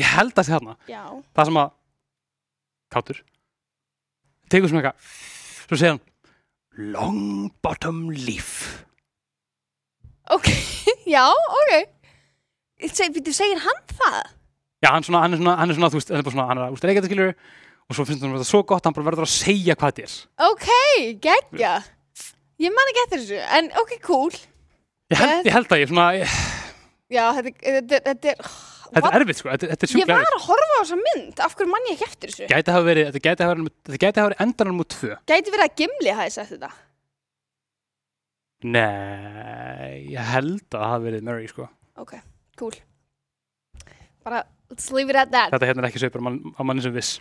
ég held að þarna, já. það sem að kátur tegur svona eitthvað svo segir hann long bottom leaf Ok, já, ok. Býttu, segir hann það? Já, hann, er svona, hann er svona, þú veist, hann er bara svona, hann er að reykja þetta skilur og svo finnst hann þetta svo gott, hann bara verður að segja hvað þetta er. Ok, geggja. Ég man ekki eftir þessu, en ok, cool. Ég held, ég held að ég svona, ég, Já, þetta, þetta, þetta er... þetta er erfitt sko, þetta, þetta er Ég sjúklega var erfitt. að horfa á þessa mynd, af hverju mann ég ekki eftir þessu? Gæti hafa verið, þetta gæti hafa verið, þetta gæti hafa verið endanum út tvö. Gæti verið að Gimli hafi sett þetta. Nei, ég held að það hafi verið Murray sko. Ok, cool. Bara, let's leave it at that. Þetta hérna er ekki mann, á manni sem viss.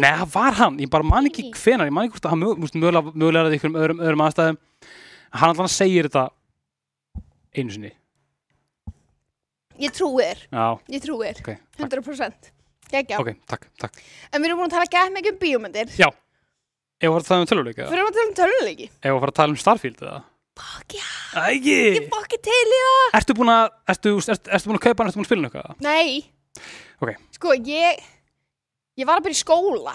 Nei, það var hann, ég bara man ekki hvenar, ég man ekki hvort að hann mögulega, mögulega er í einhverjum öðrum, öðrum aðstæðum. Hann allan segir þetta einu sinni. Ég trúir, Já, ég trúir. ok, takk. 100%. Geggja. Ok, takk, takk. En við erum búin að tala gæt mikið um bíómyndir. Já, ef að fara að tala um töluleika, Fyrir að tala um töluleiki. ef að fara að tala um Starfield eða? Fuck já, Ægi! ég fokki til í það. Ertu búin að, ertu, ertu, ertu búin að kaupa hann, ertu búin að spila hann eitthvað? Nei. Ok. Sko, ég, ég var að byrja í skóla.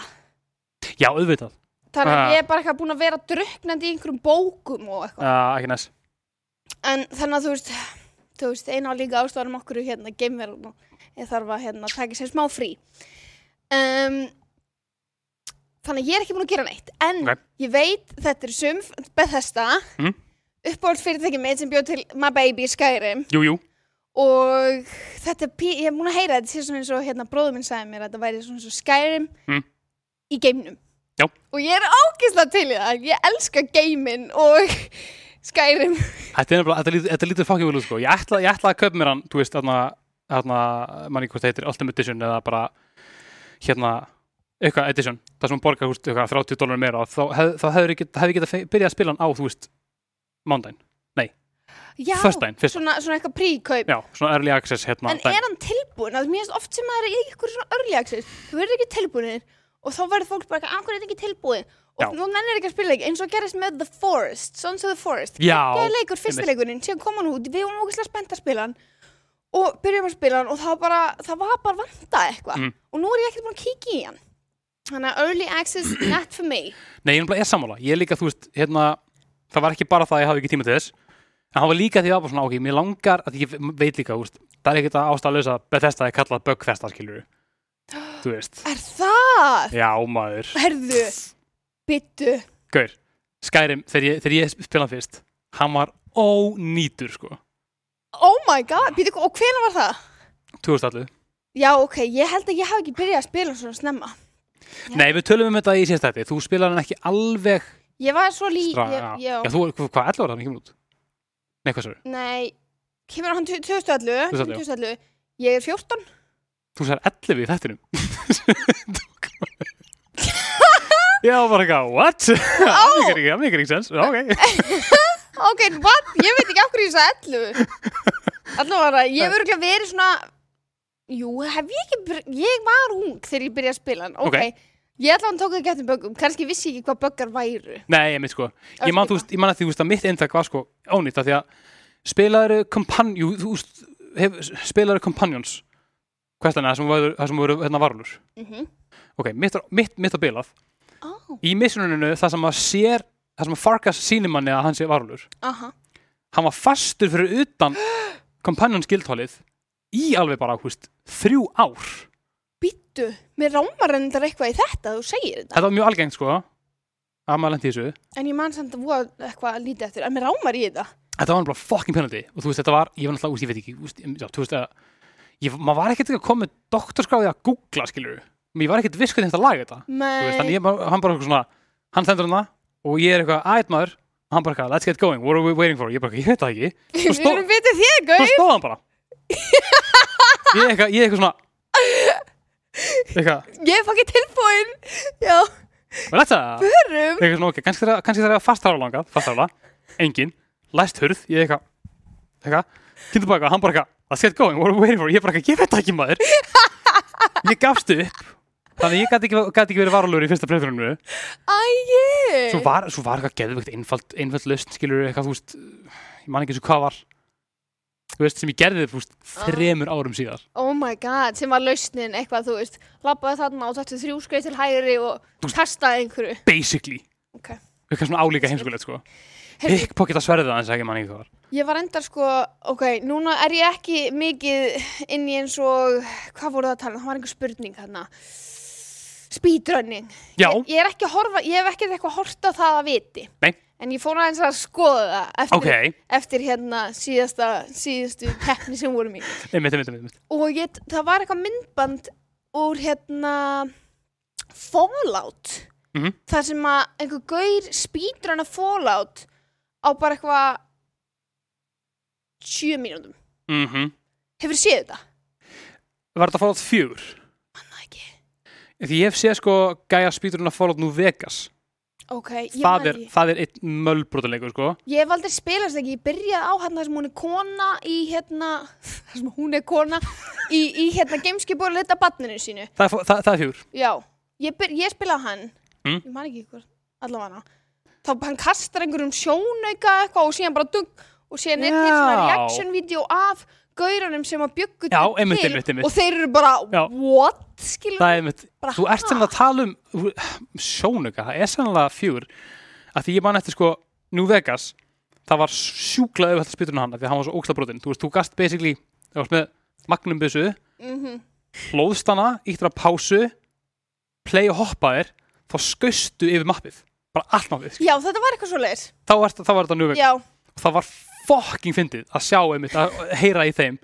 Já, auðvitað. Þannig að Ah. ég er bara eitthvað búin að vera druknandi í einhverjum bókum og eitthvað. Uh, ekki næst. En þannig að þú veist, þú veist, eina og líka ástæðanum okkur hérna geimverðum ég þarf að hérna taka sér smá frí. Um, þannig að ég er ekki búin að gera neitt. En Ok. ég veit, þetta er sum Bethesda, Mhm. uppáhald fyrirtæki mitt sem bjóð til My Baby Skyrim Jú, jú. Og þetta, er pí- ég er búin að heyra þetta sé svona eins og hérna bróður minn sagði mér að þetta væri svona eins og Skyrim Mm. í geimnum. Já. Og ég er ákysla til í það, ég elska geimin og Skyrim. Þetta er nefnilega, þetta þetta lítið fucking vel út sko. Ég ætla, ég ætla að kaupa mér hann, þú veist, þarna, þarna, manni hvort það heitir Ultimate Edition eða bara, hérna, eitthvað edition, það sem borgar, þú veist, eitthvað 30 dólarar meira þá, hef, þá hefur ég get, hef ég getað byrjað að spila hann á, þú veist, mándaginn, Já, fyrst, svona, svona eitthvað príkaup. já, svona early access, hérna, En er hann tilbúin? Það er mjög oft sem maður er í ykkur svona early access. Þú verður ekki tilbúinir og þá verður fólk bara eitthvað, akkur er þetta ekki tilbúin? Og nú nennir ekki að spila ekki, eins og gerist með The Forest, Sons of the Forest. Geða leikur, fyrsti einmitt. leikurinn, síðan kom hann út, við vorum ógeðslega spennt að spila hann og byrjum að spila hann og það bara, það var bara vanda eitthvað. Mm. Og nú er ég ekkert búin að kíkja í hann. Þannig að early access, not for me. Nei, ég er sammála. Ég er líka, þú veist, hérna, það var ekki bara það að ég hafi ekki tíma til þess, en það var líka því að svona, ok, mér langar, að ég veit líka, veist, það er ekkert að ástæðalösa Bethesda er kallað bugfesta, skilur þú veist. Er það? Já, maður. Herðu, byttu. Gaur, Skyrim, þegar ég, þegar ég spilaði fyrst, hann var ónýtur, sko. Oh my god, byttu, og hvena var það? 2000 allu. Já, ok, ég held að ég hafi ekki byrjað að spila svona snemma. Já. Nei, við tölum um þetta í þetta. Þú spilaði hann ekki alveg Ég var svo lí... stra... ég, já. Já, þú, hvað, 11 ára hann kemur út? Nei, hvað svo? Nei, kemur hann 2011? 2011. 2011. Ég er 14. Þú sagði 11 í þettinum. Já, bara eitthvað, what? Það mikið ekki, það mikið ekki sens. Ok. Ok, what? Ég veit ekki af hverju ég sagði 11. Allavega, ég hef örgulega verið svona... Jú, hef ég ekki... Ég var ung þegar ég byrjaði að spila. Ok. Ok. Ég ætla hann tók ekki eftir böggum. Kannski vissi ég ekki hvað böggar væru. Nei, ég mynd sko. Ég man, þú veist, ég man að því, þú veist, að mitt eintak var sko ónýtt af því að spilaður kompan... Jú, þú veist, spilaður er það sem voru, það sem voru hérna varulur? Mm Ok, mitt, mitt, mitt á bilað. oh. Í missununinu, það sem að sér, það sem að Farkas sýnir manni að hann sé varulur. Aha. Hann var fastur fyrir utan companions guildhólið í alveg bara, hú veist, þrjú ár. Býttu, mér rámar endar eitthvað í þetta, þú segir þetta. Þetta var mjög algengt, sko. Að maður lendi í þessu. En ég man samt að voða eitthvað að lítið eftir. En mér rámar í þetta. Þetta var bara fucking penalty. Og þú veist, þetta var, ég var náttúrulega, úst, ég veit ekki, úst, já, þú veist að, ég, maður var ekkert ekki að koma með doktorskráði að googla, skilur Ég var ekkert viss hvernig þetta laga þetta. Veist, þannig ég, hann bara svona, hann stendur hann og ég er eitthvað, ætt maður, og hann bara eitthvað, let's get going, what are we waiting for? Ég bara, ég veit það ekki. Við erum vitið þér, Svo gauð. stóð hann bara. Ég er eitthvað, ég er eitthvað svona, eitthvað, Ég er fokkið tilbúin. Já, let's að, förum. eitthvað svona, ok, kannski það er að fastára langað, fastára, engin, læst hurð, ég eitthvað, eitthvað, kynntu bara eitthvað, hann bara eitthvað, let's get going, what are we waiting for? Ég bara eitthvað, ég veit ekki maður. Ég gafst upp, þannig ég gæti ekki, ekki verið varulur í fyrsta breyðrunum. Æi. Svo var, var eitthvað geðvögt einfald, einfald lausn, skilur eitthvað, þú veist, ég man ekki eins og hvað var, veist, sem ég gerði, þú veist, þremur árum síðar. Oh my god, sem var lausnin eitthvað, þú veist, labbaði þarna og þetta þrjú skreið til hægri og testaði einhverju. Basically. Ok. eitthvað svona álíka heimskulegt sko pickpocket að sverða en ekki manni hvað var Ég var endar sko, ok, núna er ég ekki mikið inn í eins og, hvað voru það að tala um, það var einhver spurning hérna, speedrunning. já, Ég, ég er ekki að horfa, ég hef ekki eitthvað hort á það að viti. Nei. En ég fór aðeins að skoða það eftir, ok, eftir hérna síðasta, síðastu keppni sem vorum í. einmitt, einmitt, einmitt, einmitt. Og ég, það var eitthvað myndband úr hérna Fallout. Mhm. þar sem að einhver gaur speedrunna Fallout á bara eitthvað sjö mínútum Mm hefur séð þetta? var þetta Fallout 4 Manna ekki því ég hef séð sko gæja spýturinn að Fallout New Vegas ok, ég það er, það er einn mölbrotaleikur sko. Ég hef aldrei spilast ekki, ég byrjaði á hérna þar sem hún er kona í hérna þar sem hún er kona í, í hérna gameskip og leta badninu sínu. Það það, það er fjúr. Já, ég, byr, ég spilaði hann. Mm. ég man ekki ykkur, allavega. Þá hann kastar einhverjum sjónauka eitthvað og síðan bara dugg og síðan er til svona reaction video af gaurunum sem að byggu Já, einmitt, einmitt, einmitt. og þeir eru bara, Já. what, skilur það Bara, þú ert sem að tala um sjónuga, það er sannlega fjúr að því ég man eftir sko New Vegas, það var sjúkla auðvitað spýturinn hann, því hann var svo óksla brotin þú veist, þú gast basically, þú varst með magnum byssu, mm hlóðst hana íttur að pásu play og hoppaðir, þá skaustu yfir mappið, bara allt mappið já, þetta var eitthvað svo leiðis þá var, þetta New Vegas, já, það var fucking fyndið að sjá einmitt, að heyra í þeim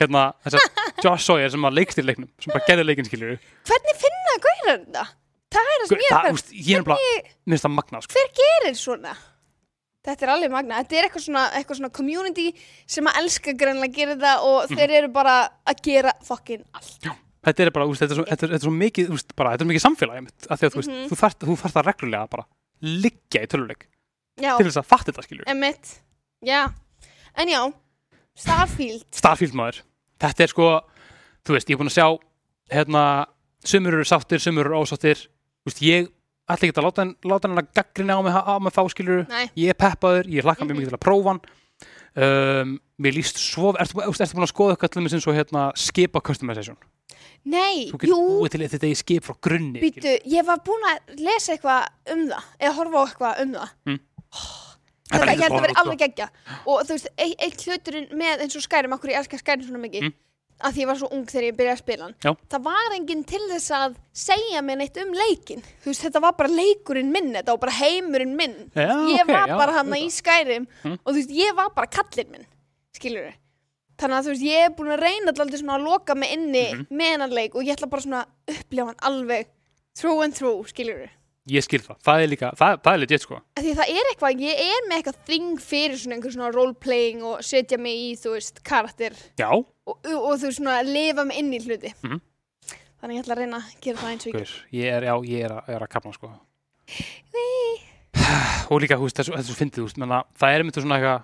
hérna, þess að Josh Sawyer sem var leikstýr leiknum, sem bara gerði leikinn skilur hvernig finna gaurar þetta? það er það sem ég er það, úst, ég er bara, mér finnst það magna sko. hver gerir svona? þetta er alveg magna, þetta er eitthvað svona, eitthvað svona community sem að elska greinlega að gera þetta og Mhm. þeir eru bara að gera fucking allt þetta er bara, úst, þetta, er svo, þetta, er, þetta er svo mikið úst, bara, þetta er mikið samfélag einmitt, af því að þú, veist, Mhm. þú, þarft það reglulega bara liggja í töluleik já, til þess að fatta þetta skilur emitt já, en já Starfield. Starfield maður, þetta er sko þú veist, ég er búin að sjá hérna, sumur eru sáttir, sumur eru ósáttir. Þú veist, ég ætla ekki að láta, láta hann að gaggrina á mig, á mig þá skilur Nei. ég er peppaður, ég hlakka mjög Mhm. mikið til að prófa hann. Um, mér líst svo ertu, ertu, ertu búin að skoða eitthvað til með svo hérna skipa customization? Nei, þú getur jú, búið til þetta í skip frá grunni býtu ég var búin að lesa eitthvað um það eða horfa á eitthvað um það. Mm. Þetta, ég held að vera alveg geggja og þú veist, eitt, eitt hluturinn með eins og skærim, okkur ég elska skærim svona mikið Mm. að því ég var svo ung þegar ég byrjaði að spila hann það var enginn til þess að segja mér neitt um leikin þú veist, þetta var bara leikurinn minn þetta var bara heimurinn minn. Já, ég ok, var bara hann í skærim Mm. og þú veist, ég var bara kallinn minn skilur þannig að þú veist, ég er búin að reyna alltaf svona að loka mig inni Mhm. með hennan leik og ég ætla bara svona að upplifa hann alveg through and through, skilur ég skil það, það er líka, það, það er legit sko. Því það er eitthvað, ég er með eitthvað þing fyrir svona einhver svona roleplaying og setja mig í, þú veist, karakter. Já, og, og, þú veist svona lifa mig inn í hluti. Mhm. þannig ég ætla að reyna að gera það eins og ég Guður, ég er, já, ég er, að- er að kapna sko. Og líka, þú veist, þessu, fyndið, þú veist, menna, það er einmitt svona eitthvað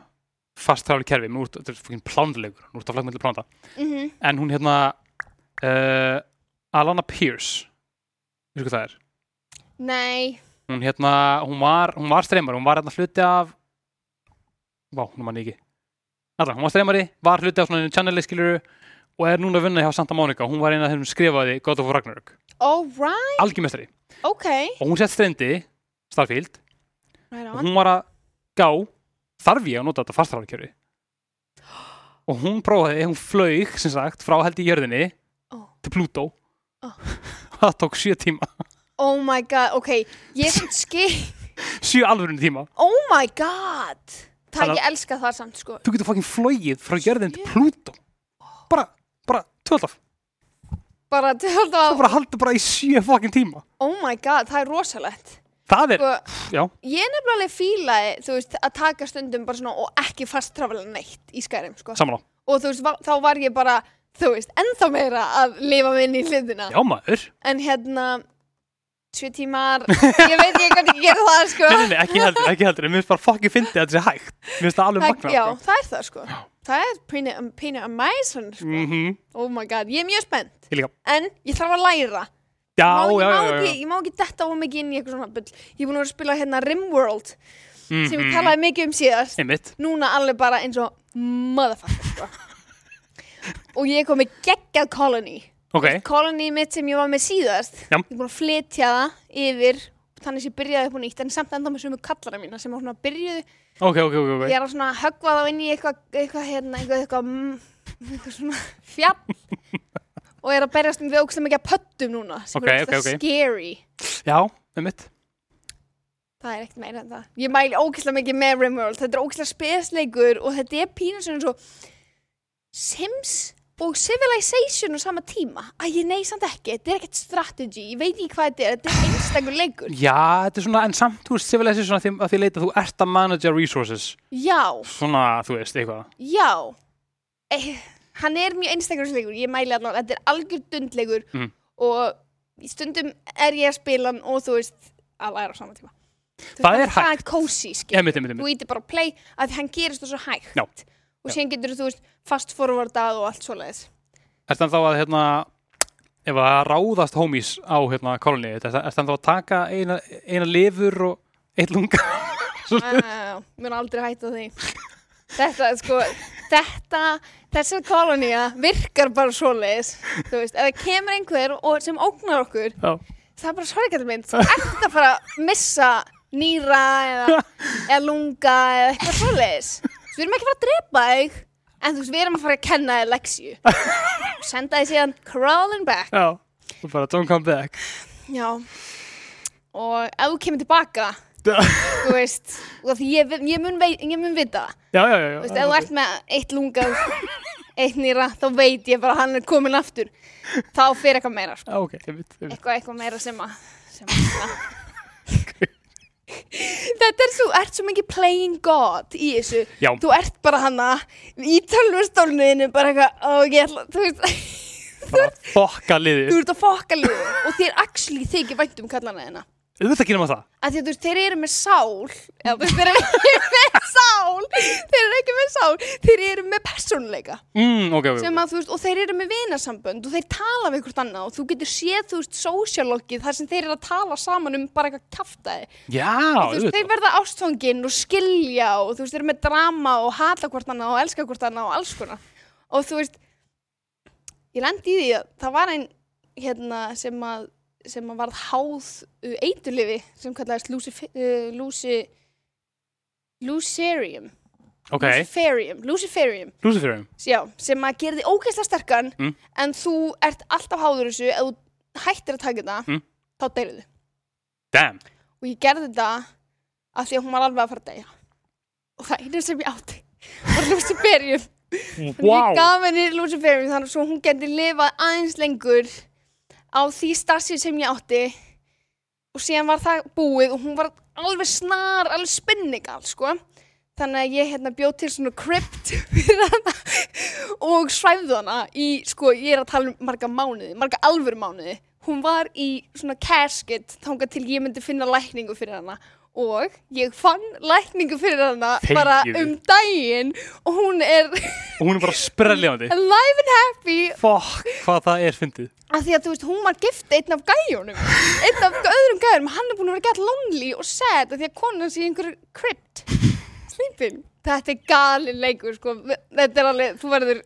fast þráli kerfi, nú ert, þetta er fokkin ert að flagga með plánda, mm -hmm. en hún hérna uh, Alana Pierce veistu hvað það er? Nei, Hún hérna, hún var, hún var streymar, hún var hérna hluti af Vá, hún mann ekki. Allra, hún var streymari, var hluti af svona channeli skiluru og er núna að vinna hjá Santa Monica. Hún var eina þeim sem skrifaði God of Ragnarök. Alright, algjörmestari, ok. Og hún sett strendi Starfield, right og hún var að gá þarf ég að nota þetta fastræðarkerfi og hún prófaði, hún flaug sem sagt, frá held í jörðinni Ó. til Pluto Ó. það tók sjö tíma Oh my god, ok, ég sem skil sjö alvörunni tíma. Oh my god. Það, Þannig ég elska það samt, sko. Þú getur fucking flogið frá jörðin til Pluto bara, bara, tvöldaf Bara til það að bara haldur bara í sjö fucking tíma. Oh my god, það er rosalegt. Það er, Sko, já, ég nefnilega fílaði, þú veist, að taka stundum bara svona og ekki fast trafala neitt í skærim, sko. samanlá Og þú veist, va- þá var ég bara, þú veist, ennþá meira að lifa mig inn í hlutina. já maður, En hérna, sjö tímar, ég veit ekki hvernig ég gera það, sko. nei, nei, ekki heldur, ekki heldur mér finnst bara fucking fyndið að þetta sé hægt mér finnst það alveg magna já, það er það, sko. Það er pínu, pínu amazing, sko. mm Oh my god, ég er mjög spennt. ég En ég þarf að læra. já, Má- já, ég, má ekki, ég má ekki detta of mikið inn í eitthvað svona bull. Ég er búin að spila hérna Rimworld, sem ég Mhm. talaði mikið um síðast. einmitt, núna alveg bara eins og motherfucker sko. og ég er komið geggjað colony ok. colony mitt sem ég var með síðast Já. ég er búin að flytja það yfir þannig sem ég byrjaði upp á nýtt en samt enda með sömu kallara mína sem var svona byrjuðu Ok, ok, ok, ok. Ég er að svona höggva þá inn í eitthvað eitthvað hérna, eitthvað, eitthvað, mm, eitthvað svona fjall. Og er að berjast um við ógstlega mikið að pöttum núna sem er ógstlega ok. scary. Já, með mitt það er ekkert meira en það. Ég mæli ógstlega mikið með Rimworld. Þetta er ógstlega spesleikur og þetta er pínu svona svo Sims og Civilization á sama tíma? Að ég nei samt ekki, þetta er ekkert strategy. Ég veit ekki hvað þetta er, þetta er einstakur leikur. Já, þetta er svona, en samt, þú veist, civilization að því, að því leita að þú ert að manage resources. Já, Svona, þú veist, eitthvað. Já. Eh, hann er mjög einstakur þessi leikur, ég mæli allan, þetta er algjör dundleikur. Mhm. og í stundum er ég að spila hann og þú veist að læra á sama tíma. Það veist, er það er cozy, skil þú ítir bara að play að hann gerist það svo hægt. Já. Og Já. síðan getur þú veist fast forwardað og allt svoleiðis Er þann þá að, hérna, ef að ráðast homies á, hérna, koloni Er þann þá að taka eina, eina lifur og eitt lunga mér aldrei hætta því Þetta, sko, þetta, þessi kolonía virkar bara svoleiðis, þú veist, ef það kemur einhver og sem ógnar okkur, Já, það er bara sorgættur mynd, þú ert að fara að missa nýra eða, eða lunga eða eitthvað svoleiðis. Við erum ekki að fara að drepa þig, en þú veist, við erum að fara að kenna þig leksju. Senda þig síðan crawling back. já, og bara don't come back Já, og ef þú kemur tilbaka, Já, þú veist, og því ég, ég, mun, vei, ég mun vita það. já, já, já Þú veist, ef þú ert með eitt lunga eitt nýra, þá veit ég bara að hann er komin aftur þá fyrir eitthvað meira sko. Já, ok, ég mitt, ég mitt eitthvað, eitthvað meira sem að sem að þetta er svo, ert svo mikið playing god í þessu. Já, þú ert bara hana í tölvustólniðinu bara eitthvað, ó ég ætla þú veist, bara fokka liði þú ert að fokka líðu og þér actually þykir vænt um kallana þeina Auðvitað gerum við það. Að því að þú veist, þeir eru með sál. Eða þú veist, þeir eru ekki með sál. Þeir eru ekki með sál, þeir eru með persónuleika. Mm, ok, ok, sem ok að veist, og þeir eru með vinasambönd og þeir tala við hvort annað og þú getur séð, þú veist, socialogið þar sem þeir eru að tala saman um bara eitthvað kjaftaði Já, og veist, þeir verða ástfangin og skilja og þú veist, þeir eru með drama og hata hvort annað og elska hvort annað og alls konar. Og þú veist ég lendi í því að það var ein hérna sem að sem að varð háð eiturlifi sem kallaðist Luci Lucerium. Ok, Luciferium Luciferium. Luciferum Já, sem að gera þig ógeðslega sterkan Mm. en þú ert alltaf háður þessu ef þú hættir að taka þetta Mm. þá deyrir þið Damn. Og ég gerði þetta af því að hún var alveg að fara að deyja. Og það einu sem ég átti var Luciferium. Þannig ég gaf henni Luciferium þannig svo hún geti lifað aðeins lengur á því stassi sem ég átti. Og síðan var það búið og hún var alveg snar, alveg spinnigal sko. þannig að ég hérna bjóð til svona krypt og svæfðu hana í, sko, ég er að tala um marga mánuði, marga alvöru mánuði hún var í svona casket þangað til ég myndi finna lækningu fyrir hana og ég fann lækningu fyrir hana bara Þegiðu. um daginn og hún er Og hún er bara sprelljandi. Alive and happy. Fokk, hvað það er fyndið. Af því að þú veist, hún var gift einn af gæjónum einn af öðrum gæjónum, hann er búin að vera gett lonely og sad af því að konan sé í einhverju crypt sleeping. Þetta er galin leikur sko. Þetta er alveg, þú verður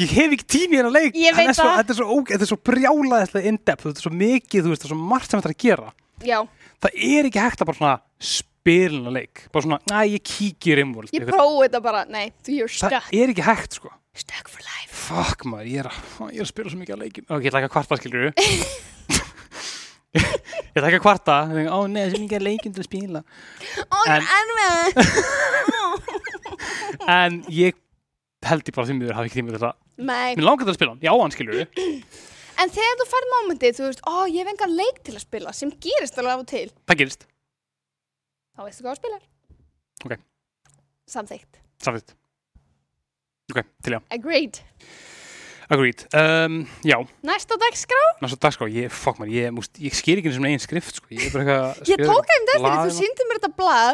Ég hef ekki tími í hennar leik. Þetta er svo brjálaðislega in-depth. Þetta er svo mikið, þú veist, það er svo margt sem þetta er að gera. Já, Það er ekki hægt að bara svona spilna leik. Bara svona, næ, ég kíkir Rimworld. Ég Eitthvað- prófi þetta bara nei, you're Það stuck, er ekki hægt, sko. Stuck for life. Fuck maður, ég er að, ég er að spila svo mikið að leikin Ok, ég ætla ekki að kvarta, skilur Ég ætla ekki að kvarta. Ég think, Ó, nei, það er svo mikið að leikin til að spila. Og En- en með En ég held ég bara því miður hafi ekki tími til það nei, Mér langar til að spila hann, já, hann skilur en þegar þú færð mómentið, þú veist, ó, ég hef engan leik til að spila sem gerist alveg af og til. Það gerist, þá veistu hvað þú spilar. Ok. samþykkt, samþýtt Ok, til já, agreed. Agreed. Um, Já, næsta dagskrá, næsta dag sko, ég, fuck maður, ég, múst, ég skil ekki eins og eigin skrift sko, ég er bara eitthvað að ég tók þeim eftir því, lag- þú síndi mér þetta blað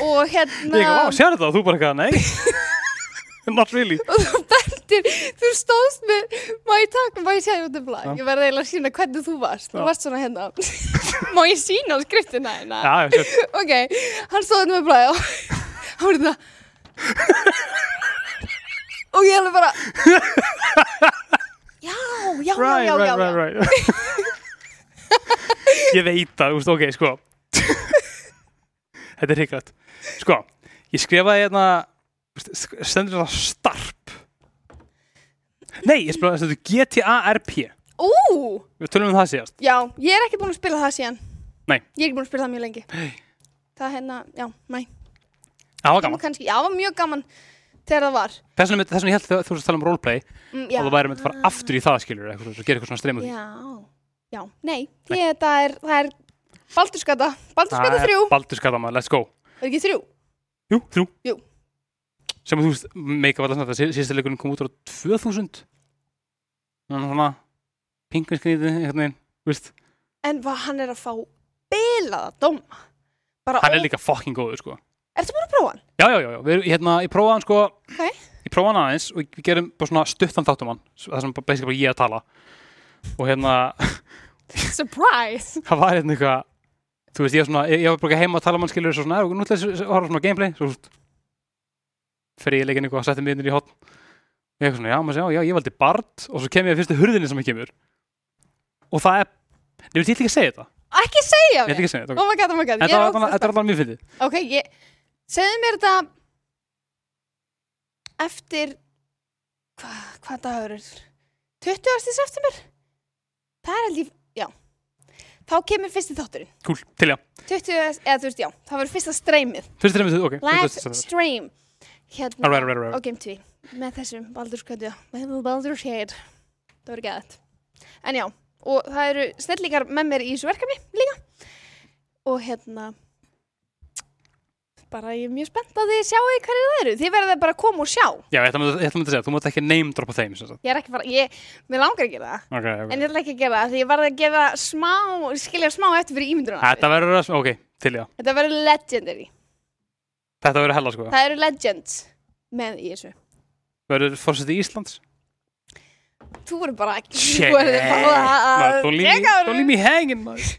og Ég hérna ekki, vá, sér þetta, þú bara eitthvað, nei. Not really og þú stóðst með má ég taka, má ég segja út af blað? Já. ég verði eiginlega að sína hvernig þú varst. Þú varst svona hérna. Má ég sína á skriftina hérna? Ok, hann stóð hérna með blað og hann var þetta og ég alveg bara já, já, right, já, já, right, já. right, Ég veit það, veist, ok, sko. Þetta er hrikalegt. Sko, ég skrifaði hérna st- stendur það starp Nei, ég skrifaði stendur GTA-RP Ú, Við tölum um það síðast. Já, ég er ekki búin að spila það síðan. Nei. Ég er ekki búin að spila það mjög lengi. Það er hérna, já, næ. Það var Það gaman kannski, já, það var mjög gaman þegar það var. Þess vegna ég held þegar þú varst að tala um roleplay mm, og þú væri með að fara aftur í það skilur eitthvað, svo, gera eitthvað svona streymur. Já, já, nei, Ég, það er, það er Baldurskata, Baldurskata þrjú. Baldur skata maður, let's go. Er ekki þrjú? Jú, þrjú. Jú. Sem að þú veist, meika var það síðasta leikurinn kom út á 2000 Þannig svona pinguinskrýði, einhvern veginn þú veist, En hvað hann er að fá bilaða dóma. Bara, Hann er líka fucking góður sko. Ertu búin að prófa hann? Já, já, já, já. Við, hérna, ég prófaði hann sko. Ok. Ég prófaði hann aðeins og við gerum bara svona stuttan þáttum hann Það sem bara bara ég að tala. Og hérna, Surprise! það var hérna eitthvað Þú veist, ég var svona, ég, var bara heima að tala um hann skilur Svo svona, "Ef, nú ætla ég að horfa á svona gameplay Svo Fer ég leikinn eitthvað að setja inn í hotn Og ég eitthvað svona, já, maður segja, já, ég valdi Bard. Og svo kem ég að fyrstu hurðinni sem ég kemur. Og það er, nefnir, ég ætla ekki að segja þetta. Ekki segja Ég ætla mér? ekki að segja þetta Oh my god, oh my god. Þetta ég er var ógeðslega þetta er alveg mjög fyndið. Ok, ég, segðu mér þetta eftir hvað, hvað dagur er? 20. september? Það er held ég, já. Þá kemur fyrsti þátturinn. Cool, til já. 20, eða þú veist, já, það verður fyrsta streymið. Fyrst er það, ok. Live fyrst er það. stream hérna Alright, alright, alright. á Game 2 með þessum Baldur's Gate með Baldur's Gate. Það verður gæðið en já, og það eru snillingar með mér í þessu verkefni líka. Og hérna bara ég er mjög spennt að þið sjáu hverju það eru. Þið verður bara að koma og sjá. Já, ég ætla að mynda að segja, þú mátt ekki name droppa þeim ég er ekki bara, ég, mér langar gera það. Ok, ok. En ég ætla ekki að gera það því ég varði að gefa smá skilja smá eftir fyrir ímyndunum Þetta verður ok, til já þetta verður legendary Þetta verður hella sko. Það eru legends með í þessu. Verður fórseti Íslands? Þú verður bara Shit, þú verður bara leave me hanging maður.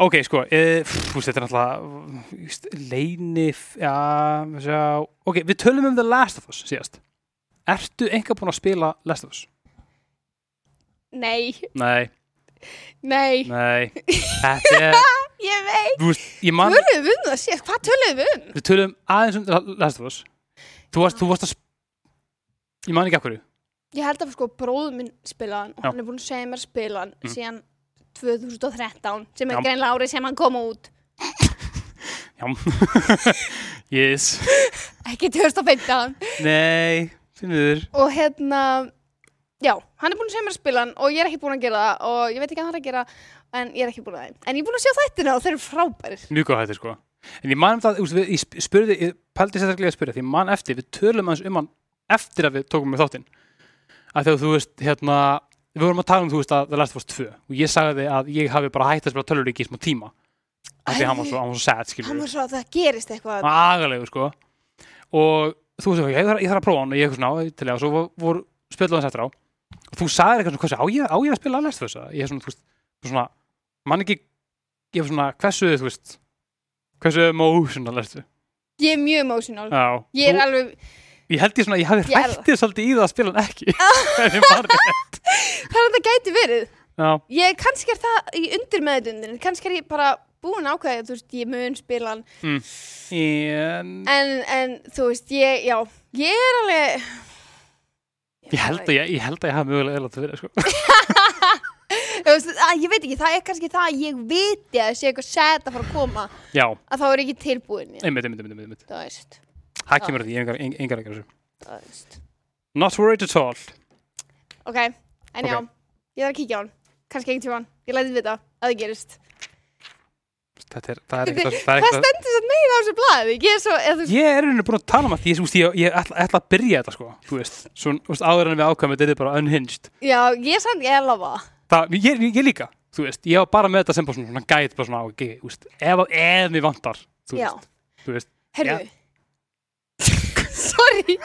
Ok, sko uh, Fúst, þetta er náttúrulega Leini Ok, við tölum um The Last of Us síðast. Ertu einhver búin að spila Last of Us? nei, Nei, nei, nei. Þetta er, ég veit. Veist, ég man töluðum við um það síðan, hvað töluðum við um? Við tölum aðeins um Last of Us. Þú varst, þú varst að sp- Ég man ekki hverju. Ég held að sko bróður minn spilaðan og Já. hann er búin að segja mér spilaðan Mm. síðan 2013 sem er Já. greinlega árið sem hann kom út. Yes. Ekki 2015 Nei, finnur og hérna já, hann er búin að segja mér spilaðan og ég er ekki búin að gera það og ég veit ekki hvað hann er að gera en ég er ekki búin að það en ég er búin að sjá þættina og þeir eru frábærir. Mjög góð hætti sko. En ég man um það, veist, við- ég sp- spurði, ég pældi sérstaklega að spyrja Því ég man eftir, við tölum aðeins um hann Eftir að við tókum með þáttinn. Að Þegar þú veist, hérna Við vorum að tala um, þú veist, að The Last of Us 2 Og ég sagði að ég hafi bara hægt að spila tölvuríki í smá tíma. Af Því Æ. hann var svo, hann var svo sad, skilur hann var svo að það gerist eitthvað. Agalegu, sko. Og þú veist, ég þarf, ég þarf að prófa hann Og ég eitthvað svona, til ég, og svo vor- voru spilum þess eftir á. Og þú sagðir eitthvað svona, hversu, á ég, á ég að spila Last of Us? Ég er svona, þú veist, svona Man ekki, var svona, hversu, þú veist Hversu emotional ertu? ég er mjög emotional. Já, ég er þú- alveg, ég held ég svona, ég hafi Ég er hrættið svolítið í það að spila hann ekki En ég man rétt. hvað er þetta gæti verið? Já, ég, kannski er það í undir meðdundin kannski er ég bara búin að ákveða þú veist, ég mun spila hann. En en, en þú veist, ég, já. Ég er alveg ég held að ég, ég held að ég hafi mögulega eða þetta verið sko. Þú veist, að, ég veit ekki, það er kannski það að ég viti að það sé eitthvað set að fara að koma Já, að þá er ekki tilbúin ég, einmitt, einmitt, einmitt, einmitt. Það veist, Það kemur að því, engar, engar ekki þessu. Það veist. Not worried at all. Ok, en já, ég þarf að kíkja á hann. Kannski ekki tíma ég læti vita að það gerist. Þetta er, það er ekkert það er hvað ekkert stendur svo meira á þessu blaði? Ég er svo, eða, þú veist, Ég er einhvern búin að tala um að því, ég, ég, ég ætla, ætla að byrja þetta sko, þú veist, svo, þú veist áður en við ákvæmum þetta er bara unhinged. Já, ég er samt, ég er lofa það, ég, ég, ég líka, þú veist, ég var bara með þetta sem bara svona, gæt, bara svona, ok, þú veist, ef, ef mér vantar, þú já, veist, þú veist, herru sorry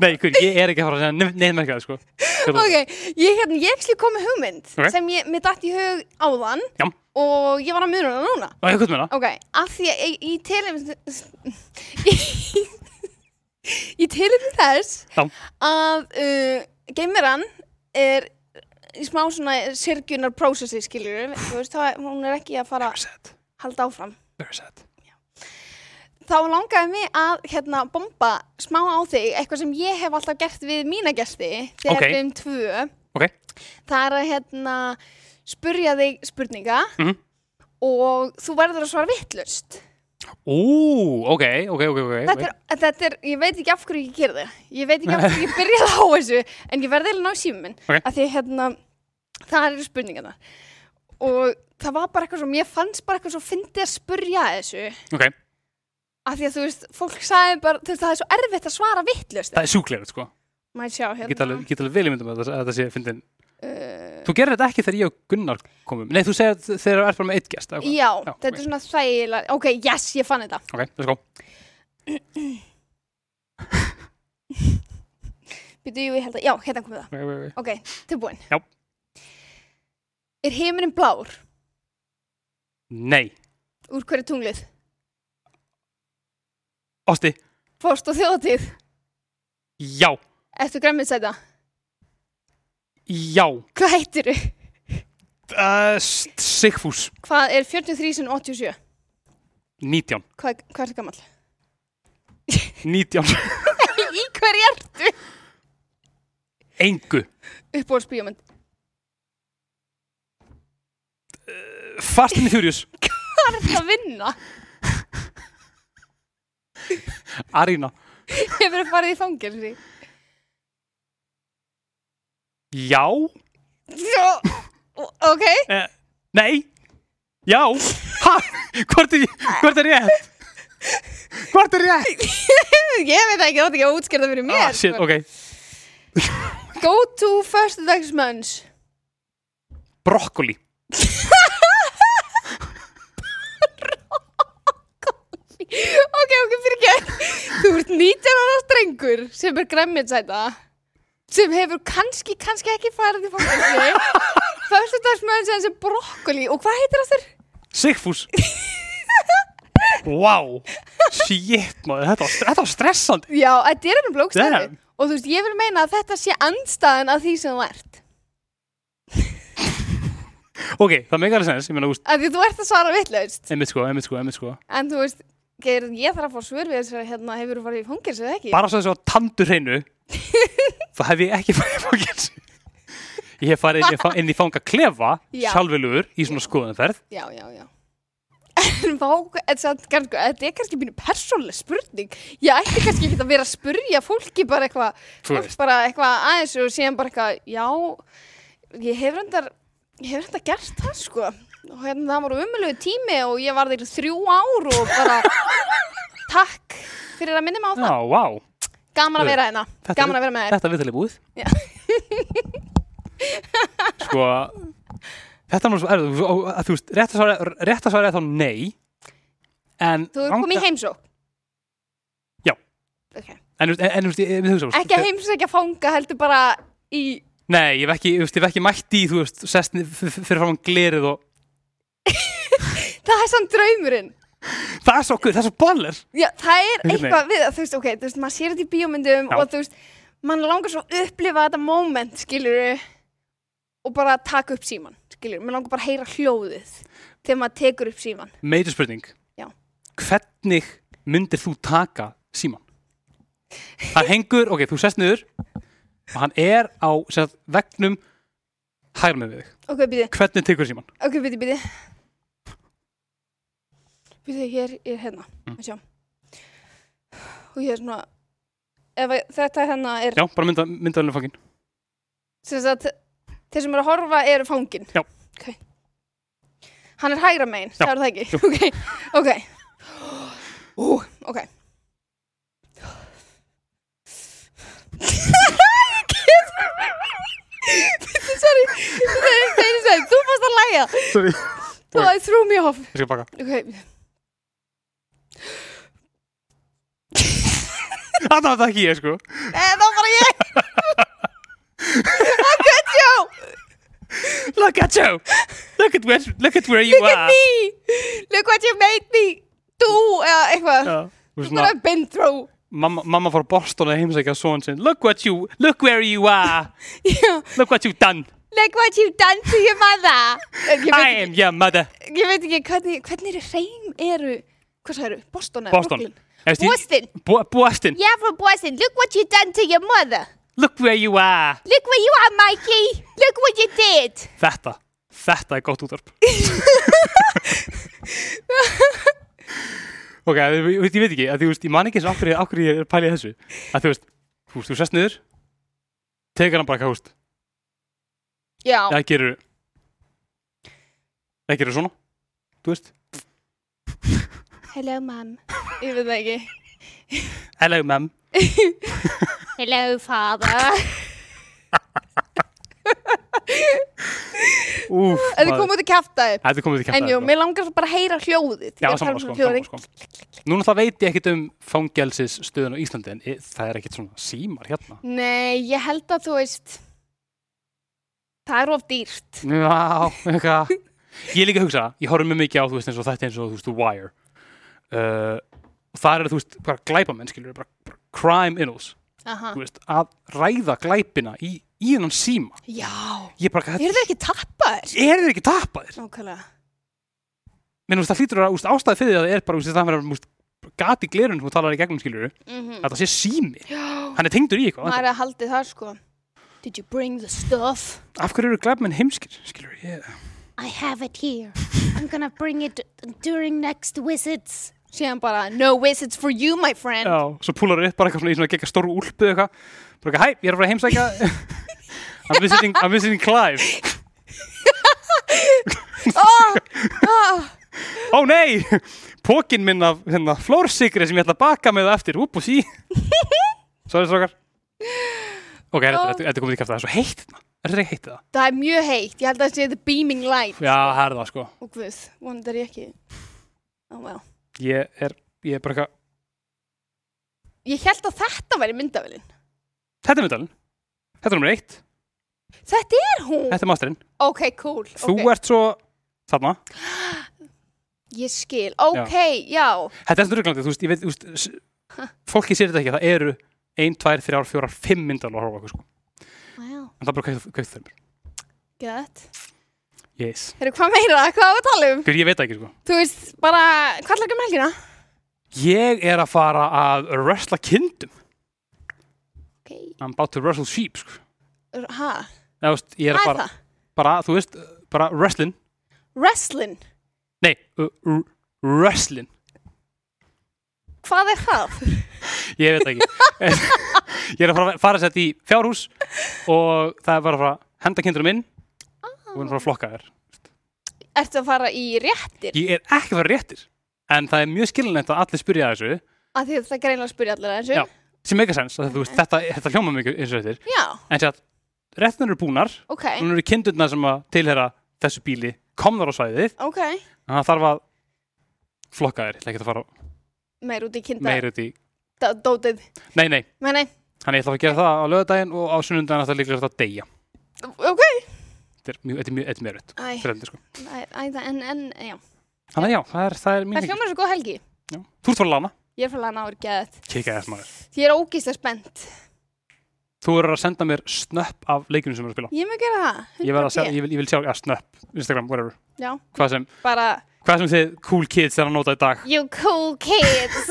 nei, hver, ég er ekki að fara að segja nefn nefn með það, sko. ok, ég, hérna, ég ekki kom með hugmynd Ok. sem ég, mér datt í hug áðan Já. og ég var að muna hana núna Og ég hvað með það? Ok, af því að í tilum í, í tilum þess Já. að uh, geimeran er í smá svona sirkjunar prósessi skiljur, þú veist, þá, hún er ekki að fara að halda áfram þá langaði mig að hérna bomba smá á þig eitthvað sem ég hef alltaf gert við mína gesti þegar Ok. við erum tvö Ok. það er að hérna spurja þig spurninga Mhm. og þú verður að svara vittlust Ú, ok, ok, ok, ok. þetta, er, þetta er, ég veit ekki af hverju ég gerði ég veit ekki af hverju ég byrjaði á þessu en ég verði eiginlega ná símum minn Ok. af því hérna, það eru spurningarna og það var bara eitthvað svo mér fannst bara eitthvað svo fyndið að spurja þessu Ok, af því að þú veist, fólk sagði bara þú veist, það er svo erfitt að svara vittlust það er sjúklega, sko. maður sjá alveg, hérna get alveg vel í myndum að þetta- að þetta sé fyndin. uh, Þú gerir þetta ekki þegar ég og Gunnar komum. Nei, þú segir að þegar þú ert bara með eitt hvað? já, Já, þetta ok. er svona þægilega ok, yes, ég fann þetta Ok, let's go. Jú, ég held að, já, hérna það Ok, ok, ok. ok, tilbúin Já. Er heimurinn blár? Nei. úr hverju er tunglið? Ásti, fórst og þjóðatíð? já, eftir græmiðsæta? já. hvað heitir þú? Uh, Sigfús, hvað er 43 sem 87? 19. hvað, hvað er það gammal? 19. í hverju ertu? Engu. uppbólsbíómynd Fast and Furious. hvað er það að vinna? Arína. hefur þú farið í fangelsi? Já. Svo, ok Uh, nei. Já. Ha? Hvort er, hvort er rétt? Hvort er rétt? ég veit ekki, það er ekki að útskjörða fyrir mér Ah, shit, sko. ok. go to first dagsmönns Brokkoli. Ok, ok, fyrir ekki þú ert 19 ára strengur sem er græmiðsæta sem hefur kannski, kannski ekki farið í fangelsi fyrstu dagsmöðin sem er brokkoli og hvað heitir það þurr? Sigfús. Wow. Shit, maður. Þetta þetta var stressandi. Já, þetta er ennum blókstæði og þú veist, ég vil meina að þetta sé andstæðan af því sem þú ert Ok, það alveg sens. Ég meina, úst, af því þú ert að svara vitlaust einmitt sko, einmitt sko, einmitt sko. en þú veist, Geir, ég þarf að fá svör við þess að hérna, hefur þú farið í fangelsi eða ekki? Bara svo þess að tandur hreinu, þá hef ég ekki farið í fangelsi. Ég hef farið inn inn í fanga klefa, Já. sjálfilugur, í svona skoðanferð. Já, já, já. En þetta er kannski mínu persónlega spurning. Ég ætti kannski ekki að vera að spurja fólki bara eitthvað, fólk bara eitthvað aðeins og síðan bara eitthvað, já, ég hef reyndar, ég hef reyndar gert það, sko. Og hérna, það var umöluðu tími og ég var þeir þrjú ár og bara, takk fyrir að minna mig á það. Já, vá. Gaman að vera hérna, gaman við- að vera með þér. Þetta viðtalið búið. Já. sko, þetta nú svo erfið, þú, að veist, rétt að svara, að er þá nei, en... Þú er komið í heimsók. Já. Ok. En, þú veist, veist, ég, ég, ég, ég, Ekki að fanga, heldur bara í Nei, ég hef ekki, ég, veist, ég hef ekki mætt í, þú veist, sest fyrir fram glerið og... Það er samt draumurinn. Það er svo, það er svo baller. Já, það er eitthvað við, þú veist, ok, þú veist, maður sér þetta í bíómyndum Já. og þú veist, mann langar svo að upplifa þetta moment, skilur og bara taka upp síman, skilur mann langar bara að heyra hljóðið þegar maður tekur upp síman. Meiri spurning. Já. Hvernig myndir þú taka síman? Það hengur, ok, þú sest niður og hann er á vegnum hægrum með þig. Ok, býði, Hvernig tekur síman? ok, býði, býði. Býði, hér er hérna, Mm. Og ég er svona, ef þetta hérna er, Já, bara mynda, myndaðalinn fangin. þeir sem eru að horfa eru fangin. Já. Ok. Hann er hægra megin, Já. sagður það ekki? Ok, ok. Ú, ok. Sorry, það er ekki einu sem, þú fórst að læja. Sorry. Þú það threw me off. Ég skal baka. Ok, Það var það ekki ég, sko. eh, það var bara ég. Look at you, Look at you! Look at where, look at where you look at are! me. Look what you made me do, eða eitthvað. What I've been through. mamma, mamma fór Boston að heimsækja son sinn. Look what you, look where you are! Já. Look what you've done! Look what you've done to your mother. Ég I veit, am your mother! ég veit ekki hvernig, hvernig er hreim eru, Hvað sagður? Boston eða Boston. Brooklyn? Eftir, Boston. Bo Boston, Yeah, from Boston. Look what you done to your mother. look where you are. Look where you are, Mikey. Look what you did. Þetta, þetta er gott útvarp. ok, ég, ég, ég veit ekki, að þú veist, ég man ekki eins og okkur, okkur ég er pælið þessu. Að þú veist, þú veist, þú sest niður, tekur hann bara, hvað, þú veist, Já. það gerur, það gerur svona, þú veist, Hello, mom. Ég veit það ekki. hello, ma'am. Hello, father. Úf, En þið komum út að kæfta þið. Þetta er komið til kæft En jú, mér langar bara að heyra hljóðið. Já, er saman um sko, saman sko. Núna það veit ég ekkit um fangelsis stöðun á Íslandi en það er ekkit svona símar hérna. Nei, ég held að þú veist, það er of dýrt. Já, eitthvað. Ég er líka að hugsa, ég horfum mjög mikið á, þú veist, eins og þetta eins og, þú veist, The Wire. Uh, og það eru, þú veist, bara glæpamenn, skilur, bara, bara crime innals, veist, að ræða glæpina í, í hennan síma. Já. Bara, Eru þið ekki tappaðir? er þeir ekki tappaðir? Nákvæmlega. Menn, það hlýtur að, ástæði fyrir því að það er bara, veist, það verður, gati glerun sem þú talar í gegnum, skilur, Mm að það sé sími. Já. Hann er tengdur í eitthvað. Maður er að haldið það sko. Did you bring the stuff? Af hverju eru glæpmenn heimskir, skilur, ég... I have it here. I'm gonna bring it during next visits. Síðan bara, no visits for you, my friend. Já, svo púlar upp bara eitthvað svona í svona gegga stóru úlpu eða eitthvað. Bara eitthvað, hæ, ég er að fara að heimsækja. I'm visiting, I'm visiting Clive. Oh, oh. Ó nei, pókin minn af hérna, flórsikri sem ég ætla að baka með það eftir. Úp og sí. Sorry, strókar. Ok, þetta þetta- þetta er komið í kæft það. Það er svo heitt hérna. Er þetta ekki heitt það? Það er mjög heitt. Ég held að það sé the beaming light. Já, það er það sko. Og guð, vonandi er ég ekki. Oh well. Ég er, ég er bara eitthvað, Ég held að þetta væri myndavélinn. þetta er myndalinn. Þetta er nummer eitt. Þetta er hún. Þetta er masterinn. Ok, cool. Þú okay. ert svo þarna. Ég skil. Ok, já. Þetta er svona rugglandi, þú veist, ég veit, þú veist, s- fólki sér þetta ekki, það eru ein, tvær, þrjár, fjórar, fimm myndal að horfa á okkur, sko. Wow. En það er bara kaupt þeim. Gött. Yes. Heyrðu, hvað meira? Hvað á að tala um? Fyrir ég veit það ekki, sko. Þú veist, bara, hvað er ekki um helgina? Ég er að fara að wrestla kindum. Ok. I'm about to wrestle sheep, sko. Hæ? Eða, þú veist, ég er að fara, það? bara, þú veist, bara wrestling. Wrestling. Nei, uh, wrestling. Hvað er það? Ég veit það ekki. ég er að fara, fara að setja í fjárhús og það er bara að fara að henda kindurum inn við erum að fara að flokka þér. Ertu að fara í réttir? Ég er ekki að fara réttir, en það er mjög skilinlegt að allir spyrja þessu. Af því að það greinlega spyrja allir að þessu? Já. sem meika sens að þú veist, þetta, þetta hljóma mikið eins og þetta Já, en sér að réttunar eru búnar ok, núna eru kindurna sem að tilhera þessu bíli komnar á svæðið ok. en það þarf að flokka þér, ég ætla ekki að fara Meir út í kinda meir út í dó- dótið. nei, nei, Nei, nei, þannig ég ætla að gera það á lögadaginn og á sunnundaginn að það líklega að deyja ok. Þetta er mjög, þetta mjög, þetta mjög rödd Æ, Þrendi, sko. æ, en, en, já. þannig að já, það er, það er mín Það hljómar svo góð helgi. Já. þú ert frá Lana, Ég er frá lana árið geðið. kika þess maður ég er ógíslega spennt. þú verður að senda mér snöpp af leikinu sem við erum að spila Ég mun gera það. ég, að 100%. sjá, ég, vil, ég vil sjá, ja, snöpp, Instagram, whatever Já, hvað sem, bara, hvað sem þið cool kids er að nota í dag you cool kids.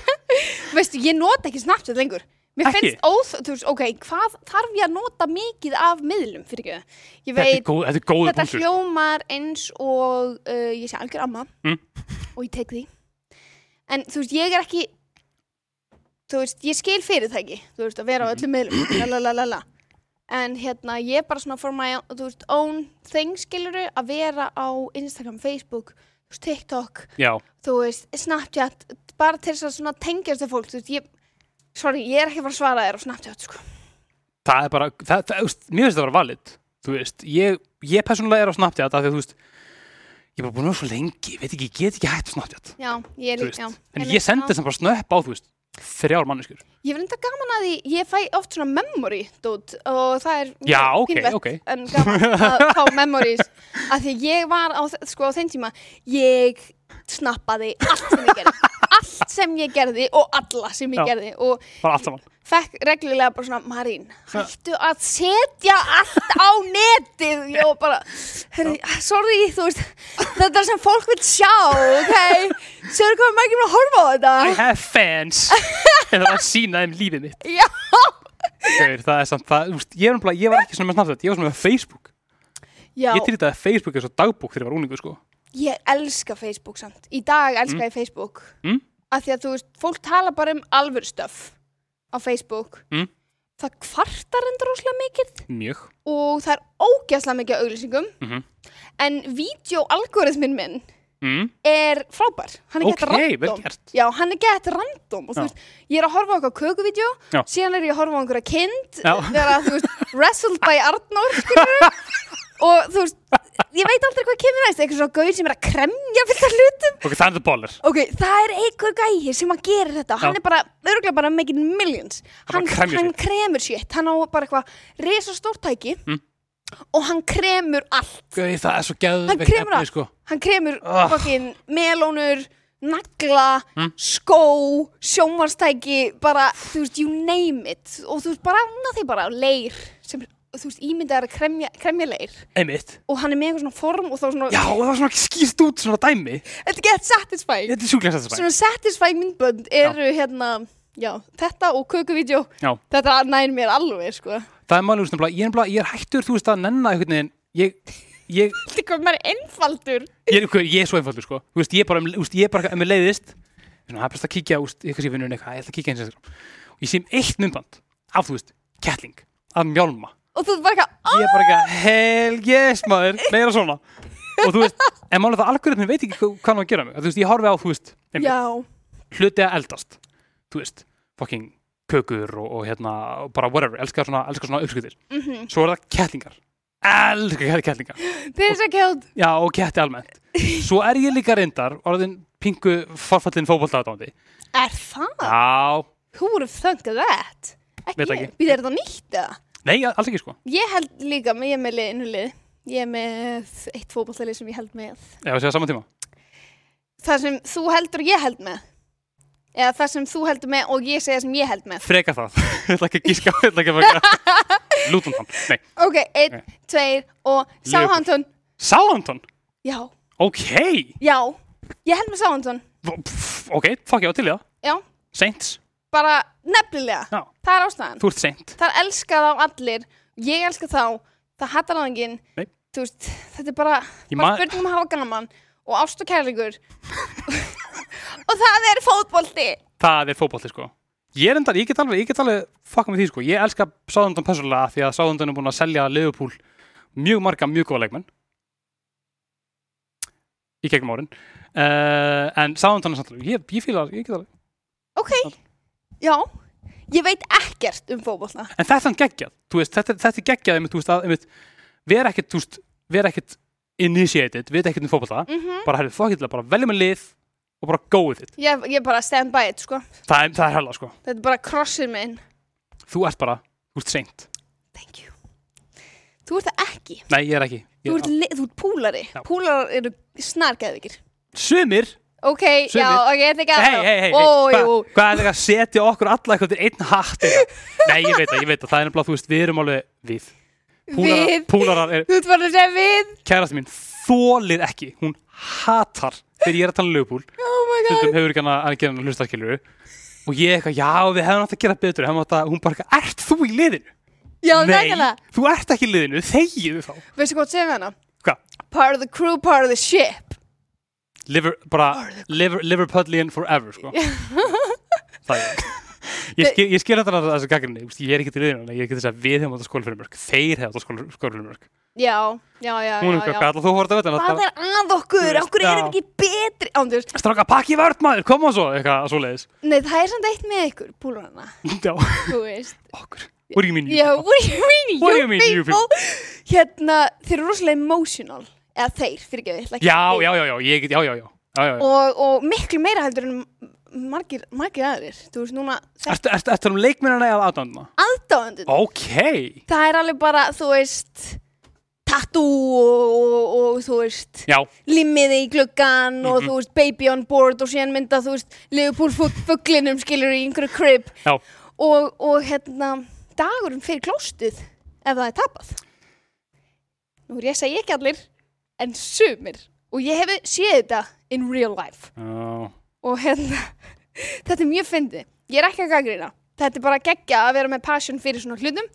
Veistu, ég nota ekki Snapchat lengur. Mér Ekki? finnst óþ, þú veist, ok, hvað þarf ég að nota mikið af miðlum fyrir ekki? Ég þetta er veit, góð, þetta er góð þetta hljómar eins og uh, ég sé algjör amma Mm. og ég tek því. En þú veist, ég er ekki, þú veist, ég skil fyrirtæki, þú veist, að vera á öllum miðlum, lalalala. En hérna, ég er bara svona for my, own, veist, own thing, skiluru, að vera á Instagram, Facebook, TikTok, já, þú veist, Snapchat, bara til þess að svona tengjast af fólk, þú veist, ég, sorry, ég er ekki að fara að svara þér á Snapchat, sko. það er bara það, það, úst, mér finnst það að vera valid þú veist, ég, ég persónulega er á Snapchat af því að þú veist ég er bara búin að vera svo lengi, ég veit ekki, ég get ekki hægt á Snapchat. Já, ég er líka, veist, en er ég sendi þess að bara snöpp á þú veist, þrjár manneskur Ég verði enda gaman að því, ég fæ oft svona memory dót og það er mjög já, ok, pínlegt ok. en gaman að fá memories. Að því ég var á, sko, á þeim tíma ég snappaði allt sem ég gerði. Allt sem ég gerði og alla sem ég Já. gerði og bara allt saman. fekk reglulega bara svona Marín, hættu að setja allt á netið. Ég var bara, herri, sorry þú veist, þetta er sem fólk vil sjá ok, séu hvað margir mér að horfa á I þetta have fans. En það að sína þeim lífið mitt. Já, Gauir, það er samt, það, úst, ég, er nefnilega- ég var ekki svona með snabbt ég var svona með Facebook. Já, ég trýtti að Facebook er svo dagbók þegar ég var úningu sko. Ég elska Facebook samt, í dag elska ég Facebook. Mm. af því að þú veist, fólk tala bara um alvöru stöf á Facebook. Mm. það kvartar endur rosalega mikið. Mjög. Og það er ógeðslega mikið af auglýsingum. Mm en vídeoalgoritmin minn mm. er frábær. Hann er ok, gett vel random. gert. Já, hann er gett random. Og þú Já. veist, ég er að horfa á eitthvað kökuvídeó síðan er ég að horfa á einhverja kind Já. þegar að, þú veist, wrestled by Arnór skilurðu. og þú veist ég veit aldrei hvað kemur næst eitthvað svona gauð sem er að kremja fyrir hlutum ok, það er það bólar ok, það er einhver gæi sem að gera þetta hann Já. er bara, örgulega bara making millions Hann hann, bara kremjar hann shit. kremur sétt hann á bara eitthvað risa stórtæki Mm. og hann kremur allt Gauir, það er svo Hann geðveikt kremur efni allt. sko. hann kremur Ah. fokkin melónur nagla, Mm. skó sjónvarstæki, bara þú veist, you name it og þú veist, bara annað því bara leir þú veist, ímyndað er að kremja, kremja leir. Einmitt. Og hann er með eitthvað svona form og þá svona, já, og það var svona skýrst út svona dæmi. Þetta get satisfying. Þetta er sjúklega sætt svona satisfying myndbönd eru hérna, já, þetta og kökuvídeó. Já. þetta nær mér alveg, sko. Það er máli, úst, ég, er nefnilega- ég er hættur, þú veist, að nenna einhvern veginn ég, ég, þetta kom mér einfaldur. Ég, ég, ég er svo einfaldur sko. þú veist, ég er bara, þú veist, ég er bara ef mér leiðist svona, það er best að kíkja, úst, eitthvað sé vinnun eitthvað, ég ætla að kíkja eins og og ég sé um eitt myndband af, þú veist, kettling af mjálma og þú veist bara eitthvað, ég er bara eitthvað, hell yes maður. Meira svona. Og þú veist, en málega það algoritmin veit ekki hvað, hvað hann á að gera mig þú veist, ég horfi á, þú veist, einmitt, já, hluti að eldast. Þú veist, fucking kökur og, og hérna, og bara whatever, elskar svona, elskar svona uppskriftir. Mhm. Svo er það kettlingar. Elskar kettlingar. Að kjátt já, og ketti almennt. Svo er ég líka reyndar, orðin pingu forfallin fótbolltaðdándi er það? já, Who would have thunk of that? Veit Ekki, ég. Býður þetta nýtt eða? Nei, alls ekki sko Ég held líka, með- ég er með liðinu lið. Ég er með eitt fótballtalið sem ég held með. ef að segja saman tíma Það sem þú heldur ég held með. Eða það sem þú heldur með og ég segja sem ég held með. freka það, ég ætla ekki að gíska ég ætla ekki að vera Luton nei, Ok, einn, Ok. tveir og Southampton. Southampton, Já, ok já. Ég held með. Pff, ok, fuck ég á til í það Já, Saints, bara nefnilega. já, Það er ástæðan. þú ert Saint Það er elskað á allir. Ég elska þá. Það hattar það enginn. Nei. Þú veist, þetta er bara, Ég bara ma- spurning um að hafa gaman og ást og kærleikur. og það er fótbolti. það er fótbolti sko ég er endar, ég get alveg, ég get alveg fucka með því sko, ég elska Sáðundan persónulega því að Sáðundan er búin að selja Liverpool mjög marga mjög góða leikmenn í gegnum árin uh, en Sáðundan er samt alveg, ég, ég fíla ég get alveg, Ok, já. Ég veit ekkert um fótbolta. en þetta er hann geggjað veist, þetta, þetta er geggjað einmitt, veist, að, einmitt, vera ekkert, þú veist, vera ekkert initiated, veit ekkert um fótbolta Mm bara herrið fokkilega, bara veljum en lið og bara go with it, ég, ég bara stand by it, sko. það er, það er hella sko Þetta er bara crossið minn. þú ert bara, þú ert seint Thank you. Þú ert það ekki. nei, ég er ekki Þú ég, ert, þú ert púlari. Já. Púlarar eru snargeðvikir. sumir Ok, Sumir. já, ok, þetta er ekki hei, hei, hei, Ó, hva, jú. hvað er þetta að setja okkur alla eitthvað til einn hatt eitthvað? nei, ég veit það, ég veit það, það er nefnilega, þú veist, við erum alveg við, púlarar, Við. púlarar er, Þú ert bara að segja við. kærasti mín þólir ekki, hún hatar þegar ég er að tala um lögupúl, Oh my god. stundum hefur ekki hana að gera hana hlustaskiluru og ég eitthvað, já, við hefum átt að gera betur hefum átt að, hún bara, eitthvað, ert þú í liðinu? Já, nei, nákvæmlega. þú ert ekki í liðinu, þegiðu þá Veistu hvað segja hana? hvað, Part of the crew, part of the ship. Liver, bara liver, Liverpudlian forever, sko. Það er Ég skil, ég skil þetta að þessu gaggrinni, ég er ekki til liðinu, ég er ekki þess að við hefum átt að skóla fyrir mörg, þeir hefum átt að skóla fyrir mörg. Já, já, já, er hvað er að okkur? Okkur við ekki betri? Ándjurs, stráka, pakki vörð maður, koma svo, eitthvað, svo leiðis. Nei, það er samt eitt með ykkur, púlarana Já, Þú veist. Okkur, what do you mean, you people? Hérna, þeir eru rosalega emotional Eða þeir, fyrir ekki við Já, já, já, já, ég get, já, já, já, já, já, já. og, og miklu meira heldur en margir, margir aðrir. Þú veist, núna Ertu, ertu um leikmennina eða aðdöndina? aðdáðandun Ok, Það er alveg bara, þú veist tattoo og, og, og þú veist Já, limmiði í gluggan og Mhm. þú veist baby on board og síðan mynda þú veist Liverpool fugglinum skilur í einhverju crib já, og, og hérna dagurinn fyrir klóstið ef það er tapað. Nú er ég að segja ekki allir en sumir og ég hef séð þetta in real life já. og hérna þetta er mjög fyndið, ég er ekki að gaggrina þetta er bara geggja að vera með passion fyrir svona hlutum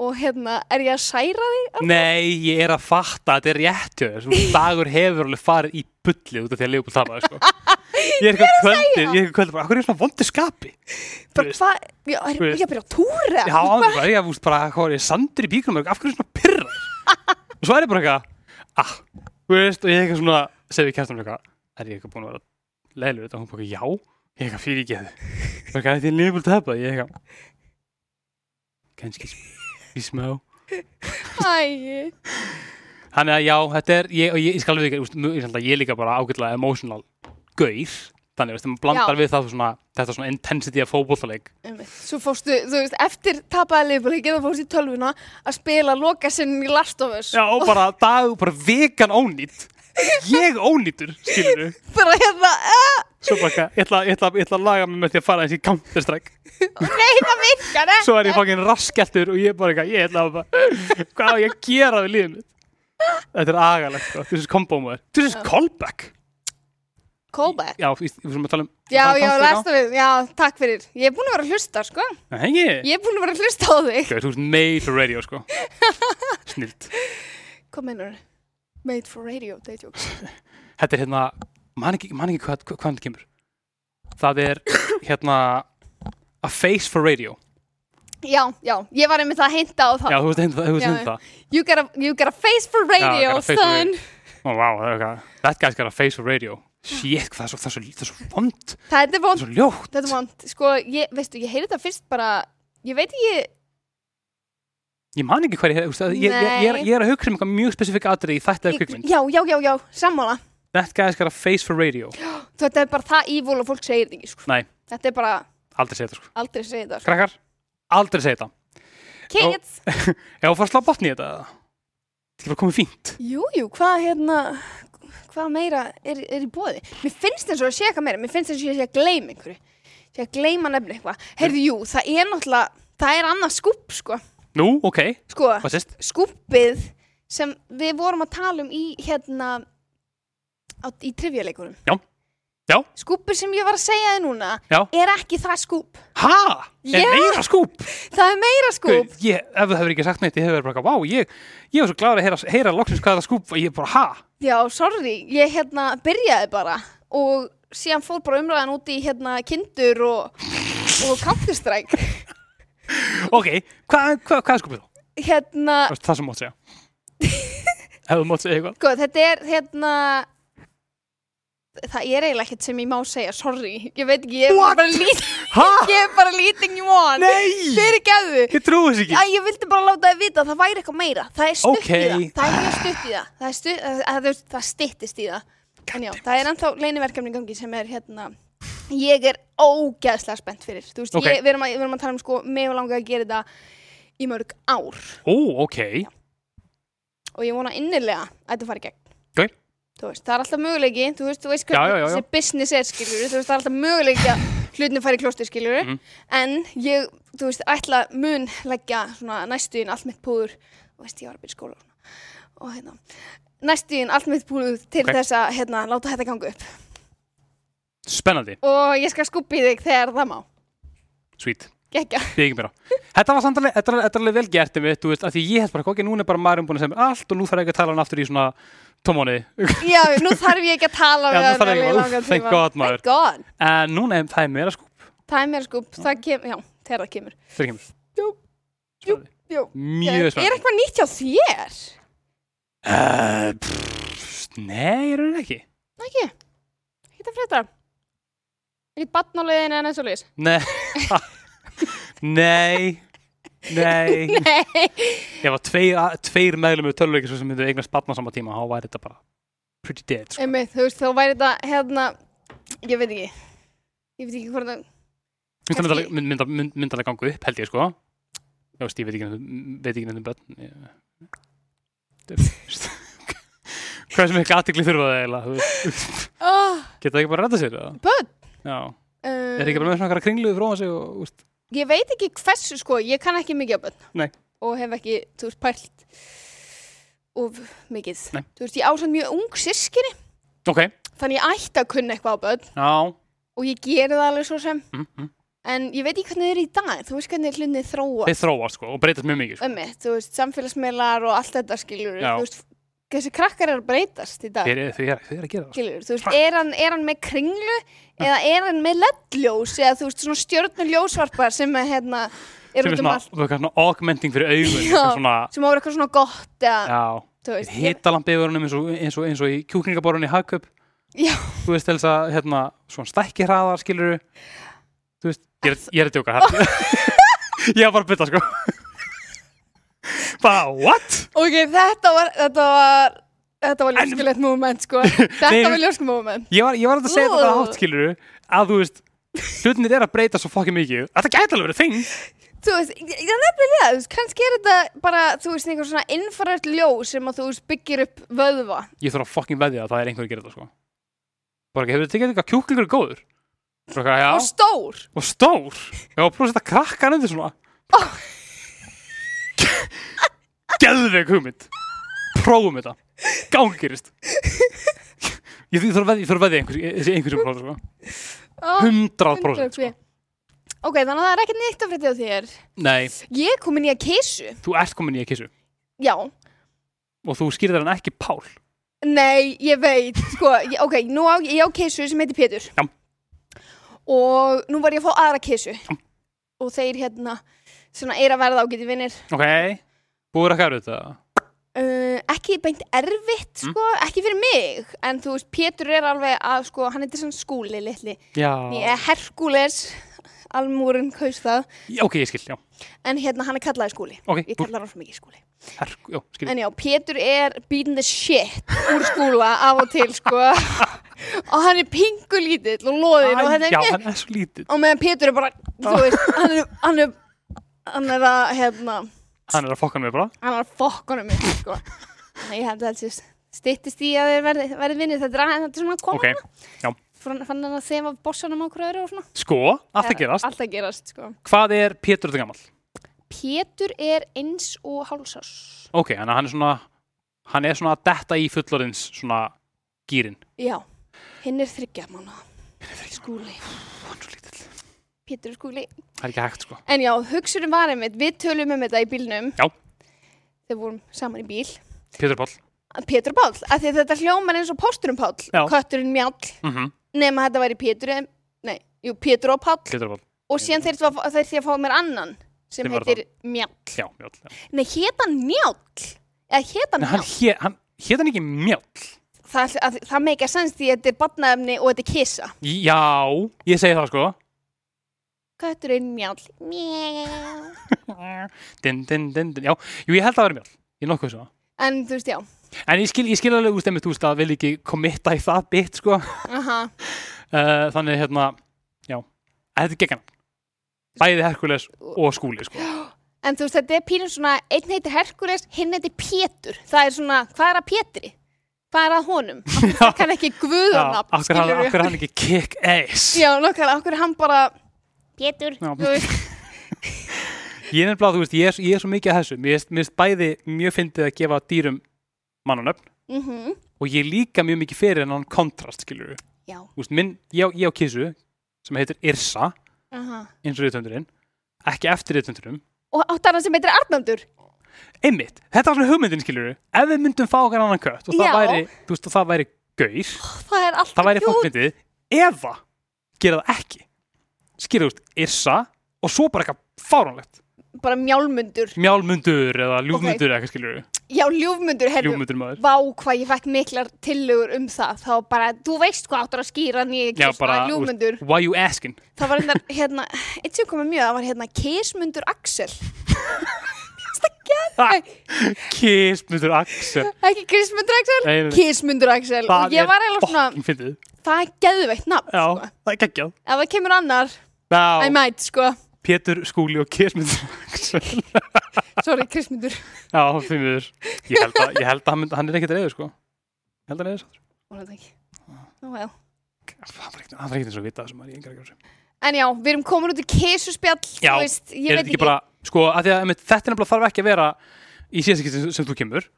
og hérna er ég að særa því Nei, ég er að fatta að þetta er rétt hjá þér. Svona dagur hefur alveg farið í bullið út af því að Leopold tapaði, sko. Ég er eitthvað kvöldið, ég er eitthvað kvöldið bara, hvað er ég svona vondu skapi? bara hvað, já, er ég veist. að byrja að túra Já, bara, ég veist bara, hvað er ég sandur í bíkunum, af hverju er ég svona pyrrar? Og svo er ég bara eitthvað, ah, þú veist, og ég er eitthvað svona, segi kæstum eitthvað, er ég eitthvað búin að vera leiður þetta? Og hún bara, já, ég er eitthvað fyrir að þið. Bara, hvað er því að Leopold tapaði? Ég er eitthvað, kannski í smá. Æ, Þannig að já, þetta er, ég, og ég, ég skal við ekki, ég er líka bara ágætlega emotional gauð, þannig að maður blandar Já. við það svona, þetta svona intensity af einmitt. svo fóstu, þú veist, eftir tapaði liðbúrleikið þá fóstu í tölvuna að spila lokasinn í Last of Us Já, og bara dag, bara vegan ónýtt. Ég ónýtur, skilur við. bara hérna, uh, Svo bara, ég ætla, ég, ætla, ég ætla að laga mig með því að fara eins í Counter-Strike. nei það virkar ekki Svo er ég fangin raskjæltur og ég bara eitthvað, ég ætla að bara, hvað á ég að gera við mitt? Þetta er agalegt, sko. This is combo maður. This is callback. Callback Já, við við erum að tala um... já, um já, Counter-Strike á. Last of Us, já, takk fyrir ég er búin að vera að hlusta, sko Nei, ekki. ég er búin að vera að hlusta á þig þú ert made for radio, sko. Snilt. hvað meinar made for radio, day jokes Þetta er hérna, man ekki, man ekki hvað, hvað, hvað þetta kemur. Það er hérna a face for radio. já, já, ég var einmitt að hinta á það Já, þú veist Já, hindi það. you, got a, you got a face for radio, son eitthvað. That guy's got a face for radio. Shit, það er svo, það er svo, það er svo vond. það er Það vond, er svo ljótt. þetta er vond sko, ég, veistu, ég heyri þetta fyrst bara ég veit ekki, Ég man ekki hvað ég, veist, ég, ég, ég, er, er að hugsa um eitthvað mjög spesifik atrið í þætti eða kvikmynd. já, já, já, já, sammála That guy's got a face for radio. þetta er bara það evil og fólk segir þetta ekki sko. Nei, þetta er bara, aldrei segja þetta, sko. aldrei segir þetta sko. Krakkar, aldrei segja þetta. kids, Já, fara að slá botni í þetta. Þetta bara komið fínt. jú, jú, hvað hérna hvað meira er, er í bóði mér finnst eins og að sé eitthvað meira mér finnst eins og ég sé að gleyma einhverju sé að gleyma nefni eitthvað heyrðu, jú, það er náttúrulega það er annað skúp, sko Nú, ok, sko, hvað sést? skúpið sem við vorum að tala um í hérna á, í trivjuleikunum Já. Já. skúpið sem ég var að segja þið núna Já. er ekki það skúp Ha? Er meira skúp? það er meira skúp Guð, Ég, ef þú hefur ekki sagt neitt, ég hefur bara, vá, ég, ég var svo gláður að heyra, heyra loksins hvað það skúp og ég bara, ha? já, sorry, ég hérna byrjaði bara og síðan fór bara umræðan út í hérna kindur og, og Counter-Strike Ok, hvað hva, hva er skúpið þá? hérna, Það sem mátt segja. ef þú mátt segja eitthvað. sko, þetta er hérna það er eiginlega ekkert sem ég má segja, sorry ég veit ekki, ég er bara lít Ha? ég er bara on Nei! fyrir geðu Ég trúi þess ekki. Æ, ég vildi bara láta þið vita að það væri eitthvað meira Það er stutt Ok. í það, það er mjög stutt í það Það, stutt, að, að, það, það styttist í það En já, það er ennþá leiniverkefni gangi sem er hérna Ég er ógæðslega spennt fyrir Þú veist, Ok. ég, við, erum að, við erum að tala um sko Mig og langa að gera þetta í mörg ár Ó, ok. Og ég vona innilega að þetta fari gegn Ok. Veist, það er alltaf möguleiki Þú veist, þú veist hvernig þessi business er skilur Þú veist, það er alltaf möguleiki að hlutin fari í klósti skilur Mhm. En ég, þú veist, ætla mun leggja svona næstuðin allt mitt púður Þú veist, ég var að byrja skóla og hérna, næstuðin allt mitt púður til Ok. þess að, hérna, láta þetta ganga upp Spennandi. Og ég skal skuppi þig þegar það má Sweet. Meira. Þetta var samt alveg, þetta er- alveg vel gert þú veist, af því ég held bara, ok, núna er bara maðurinn búin að segja mér allt og nú þarf ég ekki að tala hann aftur í svona tómániði. Já, nú þarf ég ekki að tala Já, við ég í ekki- langan tíma. God. Thank God En núna er það er meira skúp. Það er mér skupp, það kemur, já, þegar það kemur Það kemur. Jú, jú, jú Mjög Er spennandi. eitthvað nýtt hjá þér? Uh, pff, nei, er það ekki. Ekki, ekki það frétta Ekkert batnáliðin en eins og lýs Nei. nei. Nei. Nei Ef að tveir, tveir meðlum með töluleikis sem myndu eignast batna á sama tíma, þá væri þetta bara pretty dead, sko. Einmitt, þú veist, þá væri þetta hérna Ég veit ekki Ég veit ekki hvort það það myndalega mynd, mynd, mynd, myndalega ganga upp, held ég, sko. Já, veist, ég veit ekki veit ekki nefnum börn. Hvað sem ekki aðtikli þurfa það eiginlega oh, geta það ekki bara að redda sér? Börn? já, uh, er ekki bara með svona kringluðu frá sig og úst, Ég veit ekki hversu sko, ég kann ekki mikið á börn Nei. og hef ekki, þú veist, pælt of mikið Nei. Þú veist, ég ásand mjög ung sískinni ok, þannig ég ætti að kunna eitthvað á börn já og ég geri það alveg svo sem mm, mm. en ég veit ekki hvernig þið er í dag þú veist hvernig hlunnið þróa þeir þróast sko og breytast mjög mikið sko. ömmið, þú veist, samfélagsmiðlar og allt þetta skilur Já. þú veist, þessi krakkar er að breytast í dag. Þeir, þeir, þeir, er að þú veist, er hann, er hann með kringlu eða er hann með ledljós eða þú veist, svona stjörnuljósvarpar sem er hérna, er sem er út um svona, svona augmenting fyrir augun Já. svona, sem á eitthvað svona gott eða, hitalampi yfir honum eins og, eins eins og í Hagköp já, þú veist, þess að, hérna, svona stækki hraðar skilur þú veist, ég er, að djóka hérna. ég er bara að bytta sko bara, what? ok, þetta var þetta var, þetta var ljóskulegt moment, sko. Þetta var ljóskulegt moment. Ég var, ég var að segja þetta Ugh. hátt skilur að þú veist, hlutinir er að breyta svo fokkin mikið, þetta gæti alveg verið þing. Þú veist, ég er nefnilega, þú veist, kannski er þetta bara, þú veist, einhver svona infraröld ljós sem að þú veist, byggir upp vöðva. Ég þarf að fokkin veðja að það er einhver að gera þetta sko. Bara hefur þið tekið eitthvað kjúklingur góður geðveik hugmynd. Prófum þetta. Gangirist ég, ég þarf að veðja, ég þarf að veðja einhverjum prófa sko. oh, 100% sko. ok, þannig að það er ekkert nýtt að frétta á þér. Nei, ég er komin í að kísu þú ert komin í að kissu já, og þú skýrðir hann ekki Pál? Nei, ég veit sko, ég, ok, nú á ég á kísu sem heitir Pétur. Já. og nú var ég að fá aðra kísu og þeir hérna svona er að verða ágæti vinnir ok, búið að kæru þetta Uh, ekki beint erfitt Mm. sko, ekki fyrir mig en þú veist, Pétur er alveg að sko, hann heitir svona skúli litli. Er Herkules almúrin kaus það, Já, ok, ég skil, já. En hérna hann er kallaði skúli. Ok, ég kallar hann svo mikið skúli. Her, skil. En já, Pétur er beating the shit úr skúla af og til sko. Og hann er pingu lítill og loðinn og, Æ, þetta já, er, hann er svo lítið og meðan Pétur er bara þú veist, hann er, hann er hann er að hérna hann er að fokka mig bara. Hann er að fokkunum mig sko. Þannig að ég held að þetta sé styttist í að þeir verði, verði vinnir. Þetta er, er svona að koma ok, já, fann, hann að þefa bossanum á hverju öðru og svona. Sko, allt að gerast. allt að gerast sko. hvað er Pétur þetta gammal? Pétur er eins og hálsás ok, að hann er svona hann er svona að detta í fullorins svona gýrin já, hinn er þryggja mánu skúli, hann er svo lítill Pétur skúli. Það er ekki hægt sko. En já, hugsunum var einmitt, við tölum um þetta í bílnum. Já. þegar vorum saman í bíl. Pétur Pál Pétur Páll, af því að þetta hljómar eins og pósturum Páll, Já. kötturinn Mjall. Mm nema þetta væri Pétur nei, jú, Pétur og Páll. Pétur Pál, og síðan þeir því að fá mér annan sem var heitir Mjall. Já, mjöl já. Nei, hét hann Mjall? Eða hét hann Nei, hann Mjall? hé- hann hét hann ekki mjöl það, að, það meika sens því að þetta er badnaefni og þetta er kissa já, ég segi það sko Kötturinn Mjall. Din, din, din, din. já, jú, ég held að það vera mjöl ég er nokkuð svo. En þú veist, já. En ég skil, ég skil alveg úr stemmið þú veist að vil ekki komitta í það bit sko. Aha. uh, þannig hérna, já. En þetta er geggan bæði Herkules og skúli sko. En þú veist, þetta er pínum svona Einn heitir Herkules, hinn heitir Pétur. Það er svona, hvað er að Pétri? Hvað er að honum? Það kann ekki Já, guðunafn akkur hann, akkur ekki kick ass? Já, nokkar, okkur er hann bara Veist. Ég er nefnilega, þú veist, ég er, ég er svo mikið að þessu. Mér finnst- bæði mjög fyndið að gefa dýrum mannanöfn Mhm. og ég líka mjög mikið fyrir en hann kontrast, skilur við Já, Þú veist, minn, ég, ég á kissu sem heitir Irsa, aha. eins og reyðtöndurinn ekki eftir reyðtöndurinn Og átt hann sem heitir Arnaldur. Einmitt, þetta var svona hugmyndin, skilur við Ef við myndum fá okkar annan kött og það væri, þú veist, og það væri gaur Það það væri fólkmyndið eða gera það ekki þú veist, Irsa og svo bara eitthvað fáránlegt. Bara mjálmundur. Mjálmundur eða ljúfmundur eða eitthvað skilur Já, ljúfmundur, herru ljúfmundur maður. Vá, hvað ég fekk miklar tillögur um það. Þá bara, þú veist hvað áttur að skýra nýja kisma, ljúfmundur. why you asking? Það var hérna, hérna, eitt sem komið mjög Það var hérna kismundur Axel. Kismundur Axel. Ekki kismundur Axel, kismundur Axel. Og það ég var eiginlega svona, fucking fyndið. Það er geðveitt nafn já, sko. það er geggjað. Ef það kemur annar, I já, might, sko. Pétur, Skúli og Kesmundur sorry, Krismundur Já, miður. Ég held að, ég held að hann, hann er ekkert reyður sko. Ég held að hann er reyður Var þetta ekki? Nú, já. Hann var ekkert var eins og vita ég engar ekki á þessu En já, við erum komin út í kesuspjall Já, veist, ég veit ekki bara, sko, að að einmitt, þetta er nefnilega þarf ekki að vera í síðast ekki sem, sem þú kemur.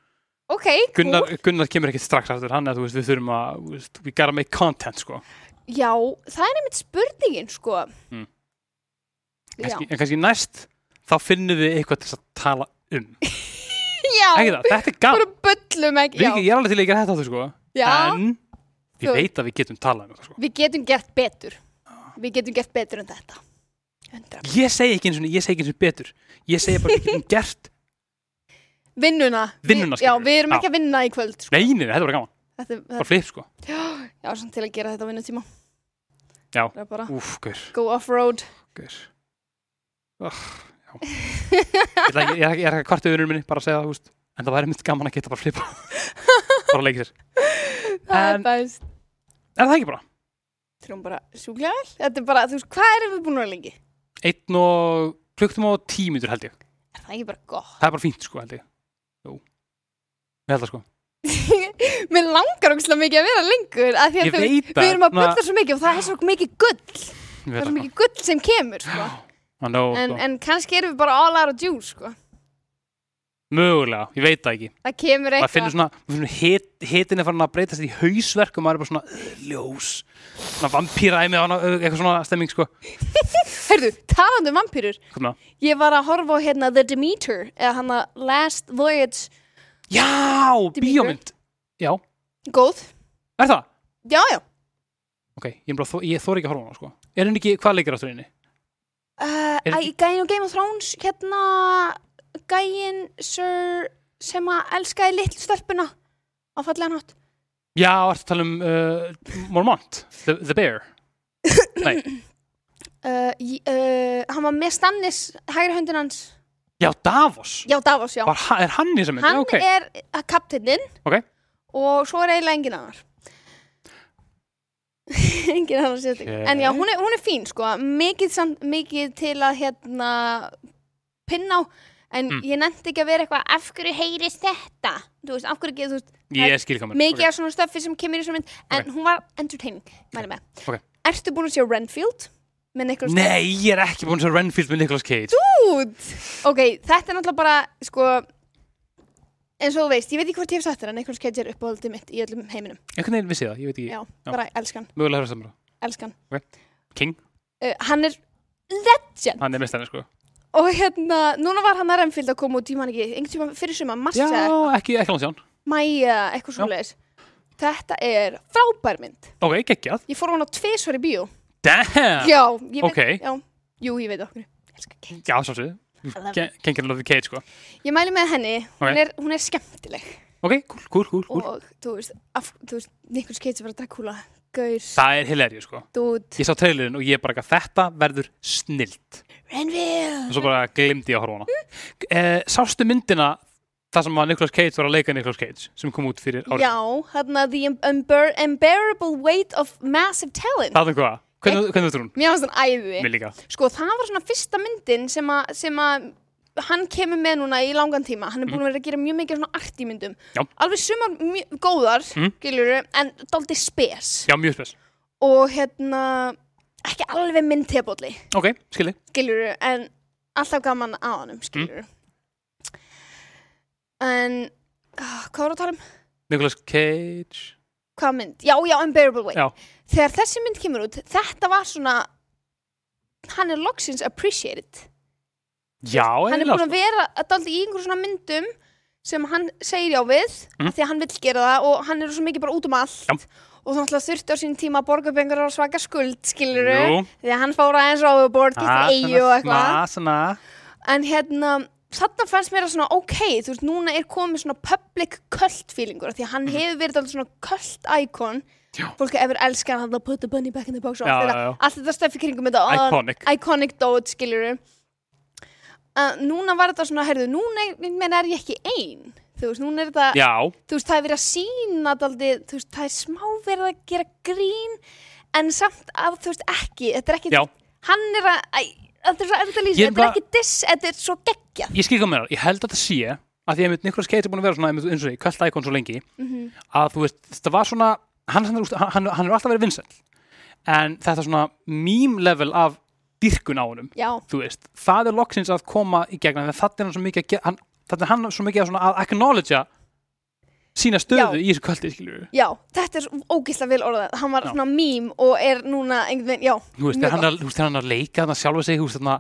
Ok, Gunnar, Gunnar kemur ekkert strax aftur hann er, þú veist, við þurfum að, we gotta make content, sko Já, það er einmitt spurningin, sko. Mm. Já, kannski, En kannski næst, þá finnum við eitthvað til að tala um. Já. Það, þetta er gaman. Bara ekki Við, já. Ég er alveg til að gera þetta áttu, sko. Já, En ég Þú- veit að við getum talað um þetta, sko. Við getum gert betur. Við getum gert betur en þetta. 100 Ég segi ekki eins og ég segi ekki eins og betur. Ég segi bara við getum gert Vinnuna. Vinnuna, við, Já, við erum Já. ekki að vinna í kvöld sko. Nei, nei, þetta var gaman, þetta, bara þetta, flip, sko. Já, svona til að gera þetta á vinnutíma Já. Það er bara Úf, gaur, go off-road oh, Já. Ég ætla ekki- ég er ekki- ég er ekki að kvarta yfir minni, bara að segja það, veist. En það væri mynd gaman að geta bara flipa. Bara að leika sér Það er En- bæst Er það ekki bara? Trúum bara sjúklega vel Þetta er bara, þú veist, hvað erum við búin að vera lengi? Einn og klukktum á tímítur held ég. Er það ekki bara gott? Það er bara fínt, sko, held ég. Jú. Ég held það, sko Mér langar ógæslega mikið að vera lengur af því að það Við erum að bulla svo mikið og það er svo mikið gull. Það er svo mikið gull sem kemur sko. Nó, en, sko. en kannski erum við bara all out of juice sko. Mögulega, ég veit það ekki. Það kemur maður finnur eitthvað. svona, maður finnur hit, hitin er farin að breytast í hausverk og maður er bara svona uh, ljós, svona vampýræmi uh, eitthvað svona stemming sko. Hörðu, talandi um vampýrur? Ég var að horfa á hérna The Demeter eða hann að Last Voyage Já, bíómynd. Já, Góð. Er það? Já, já. Ok, ég, bara, þó- ég þóri ekki að horfa á hana sko. Er henni ekki, hvað leikir áttur henni? uh, Er- Æ, Gæin og Game of Thrones hérna Gæin Sir sem að elskaði litlu stelpuna á fallega nátt Já, ertu að tala um uh, Mormont, the, the Bear? Nei, uh, j- uh, Hann var með Stannis hægri höndin hans já, Davos. Já, Davos, já. Var, Er hann í þessum mynd? Hann Já, ok. er að kapteinninn. Ok. og svo er eiginlega engin annar. Engin annar sérstök Ok. en já, hún er, hún er fín sko. Mikið, samt, mikið til að hérna pinna á. En Mm. ég nefndi ekki að vera eitthvað af hverju heyrist þetta? Þú veist, af hverju ekki, þú veist að mikið af svona stöffi sem kemur í svona mynd. En hún var entertaining, mæli með. Ok. Ertu búin að sjá Renfield? Nei, ég er ekki búin að sjá Renfield með Nicolas Cage Út! Ok, þetta er náttúrulega bara, sko, eins og þú veist, ég veit ekki hvort ég hef sagt að Nicolas Cage er uppáhaldið mitt í öllum heiminum. Einhvern veginn vissi það, ég veit ekki Já, Já. bara elskan, Mögulega hefur það samra elskan. King, Uh, hann er legend hann er mestarinn sko og hérna, núna var hann að Renfield að koma út, ég man ekki, einhvern tíma fyrir suma, mars Já, ekki, ekki langt sján mæja, eitthvað svoleiðis. Þetta er frábær mynd. Ok, geggjað Ég fór hann á tvisvar í bíó. Damn! Já, ég veit, Ok. já, jú, ég veit okkur. Já, svo sér Kengar Love Cage sko. Ég mæli með henni, hún, Ok. er, hún er skemmtileg. Ok, cool, cool, cool, cool. og þú veist, af, þú veist, Nicolas Cage var að Dracula, gaur, Það er hilarious sko. Dút, Ég sá trailerinn og ég bara að þetta verður snilt. Renfield. og svo bara glimti ég að horfa hana. Eh, Sástu myndina það sem að Nicolas Cage var að leika Nicolas Cage sem kom út fyrir árið? Já, þarna The Unbear Unbearable Weight of Massive Talent. Það er hvað? Hvernig, þú trún? Mér finnst hann æði Sko, það var svona fyrsta myndin sem að sem að hann kemur með núna í langan tíma hann er búin að vera að gera mjög mikið svona artímyndum Já. alveg sumar góðar Mm. mm. en dálítið spes Já, mjög spes og hérna ekki alveg minn tebólli Ok, skilji skiljuru, en alltaf gaman á honum skiljuru en ah, hvað var að tala um? Nicolas Cage Hvað mynd? Já, já, Unbearable Weight Já. Þegar þessi mynd kemur út, þetta var svona hann er loksins appreciated Já, hann er búin að vera dálítið í einhverjum svona myndum sem hann segir já við Mm. því að hann vill gera það og hann er svo mikið bara út um allt Já. og þannig að þurfti á sín tíma að borga upp einhverjar svaka skuld, skilur Jú. því að hann fór aðeins overboard, Ah, getur eigu og eitthvað en hérna, þarna fannst mér að svona ok, þú veist, núna er komið svona public cult feelingur, því að hann hefur verið alveg svona cult icon Mhm. Já. fólk hefur elskað hann að put the bunny back in the box allt þetta, stöfi kringum Iconic. Iconic dót, skiljuru uh, núna var þetta svona, heyrðu, núna er, menn er ég ekki ein? Þú veist, núna er þetta þú veist, það er verið að sína daldið, þú veist, það er smá verið að gera grín en samt að, þú veist, ekki þetta er ekki, Já. hann er að þetta er er þetta er bara- ekki diss, þetta er svo geggjað. ég skil hvað mér, ég held að þetta sé að því að Nicolas Cage er búin að vera svona eins og því, kvöld íkon svo lengi Mm að þú veist, þetta var svona hann, hann, hann, hann, hann er alltaf verið vinsæll en þetta svona meme level af dyrkun á honum Já, þú veist, það er loksins að koma í gegn þannig að þetta er hann svo mikið að ge- hann, er hann svo mikið að, að acknowledgea sína stöðu Já. í þessu kvöldi við, já, þetta er svo ógislega vel orðað. Hann var Já. svona mím og er núna einhvern veginn, já, þú veist, þegar hann, er, veist, hann er að leika þannig að sjálfa sig, þú veist, þarna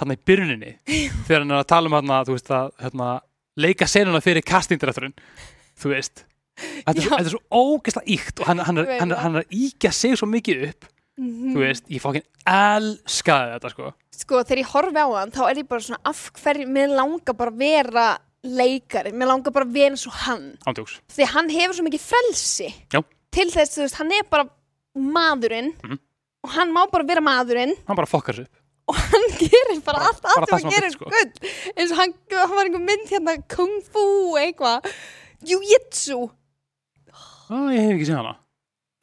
hann í byrjuninni, þegar hann er að tala um hann þú veist, að hérna, leika senuna fyrir castingdirektorinn, þú veist þetta er, þetta er svo ógeðslega íkt og hann, hann, er, hann, er, hann er að íkja sig svo mikið upp. Mhm. þú veist, ég fókin elskaði þetta sko, Sko, þegar ég horfi á hann, þá er ég bara svona, af hverju, mér langar bara að vera leikari, mér langar bara að vera eins og hann. ándjóks Því hann hefur svo mikið frelsi. Já. til þess, þú veist, hann er bara maðurinn Mhm. og hann má bara vera maðurinn. Hann bara fokkar upp. Og hann gerir bara, Bara- allt, bara allt það sem hann gerir sko. gull. Eins og hann, hann var einhver mynd hérna kung fu eitthvað. Jiu-jitsu, ah, ég hef ekki séð hana.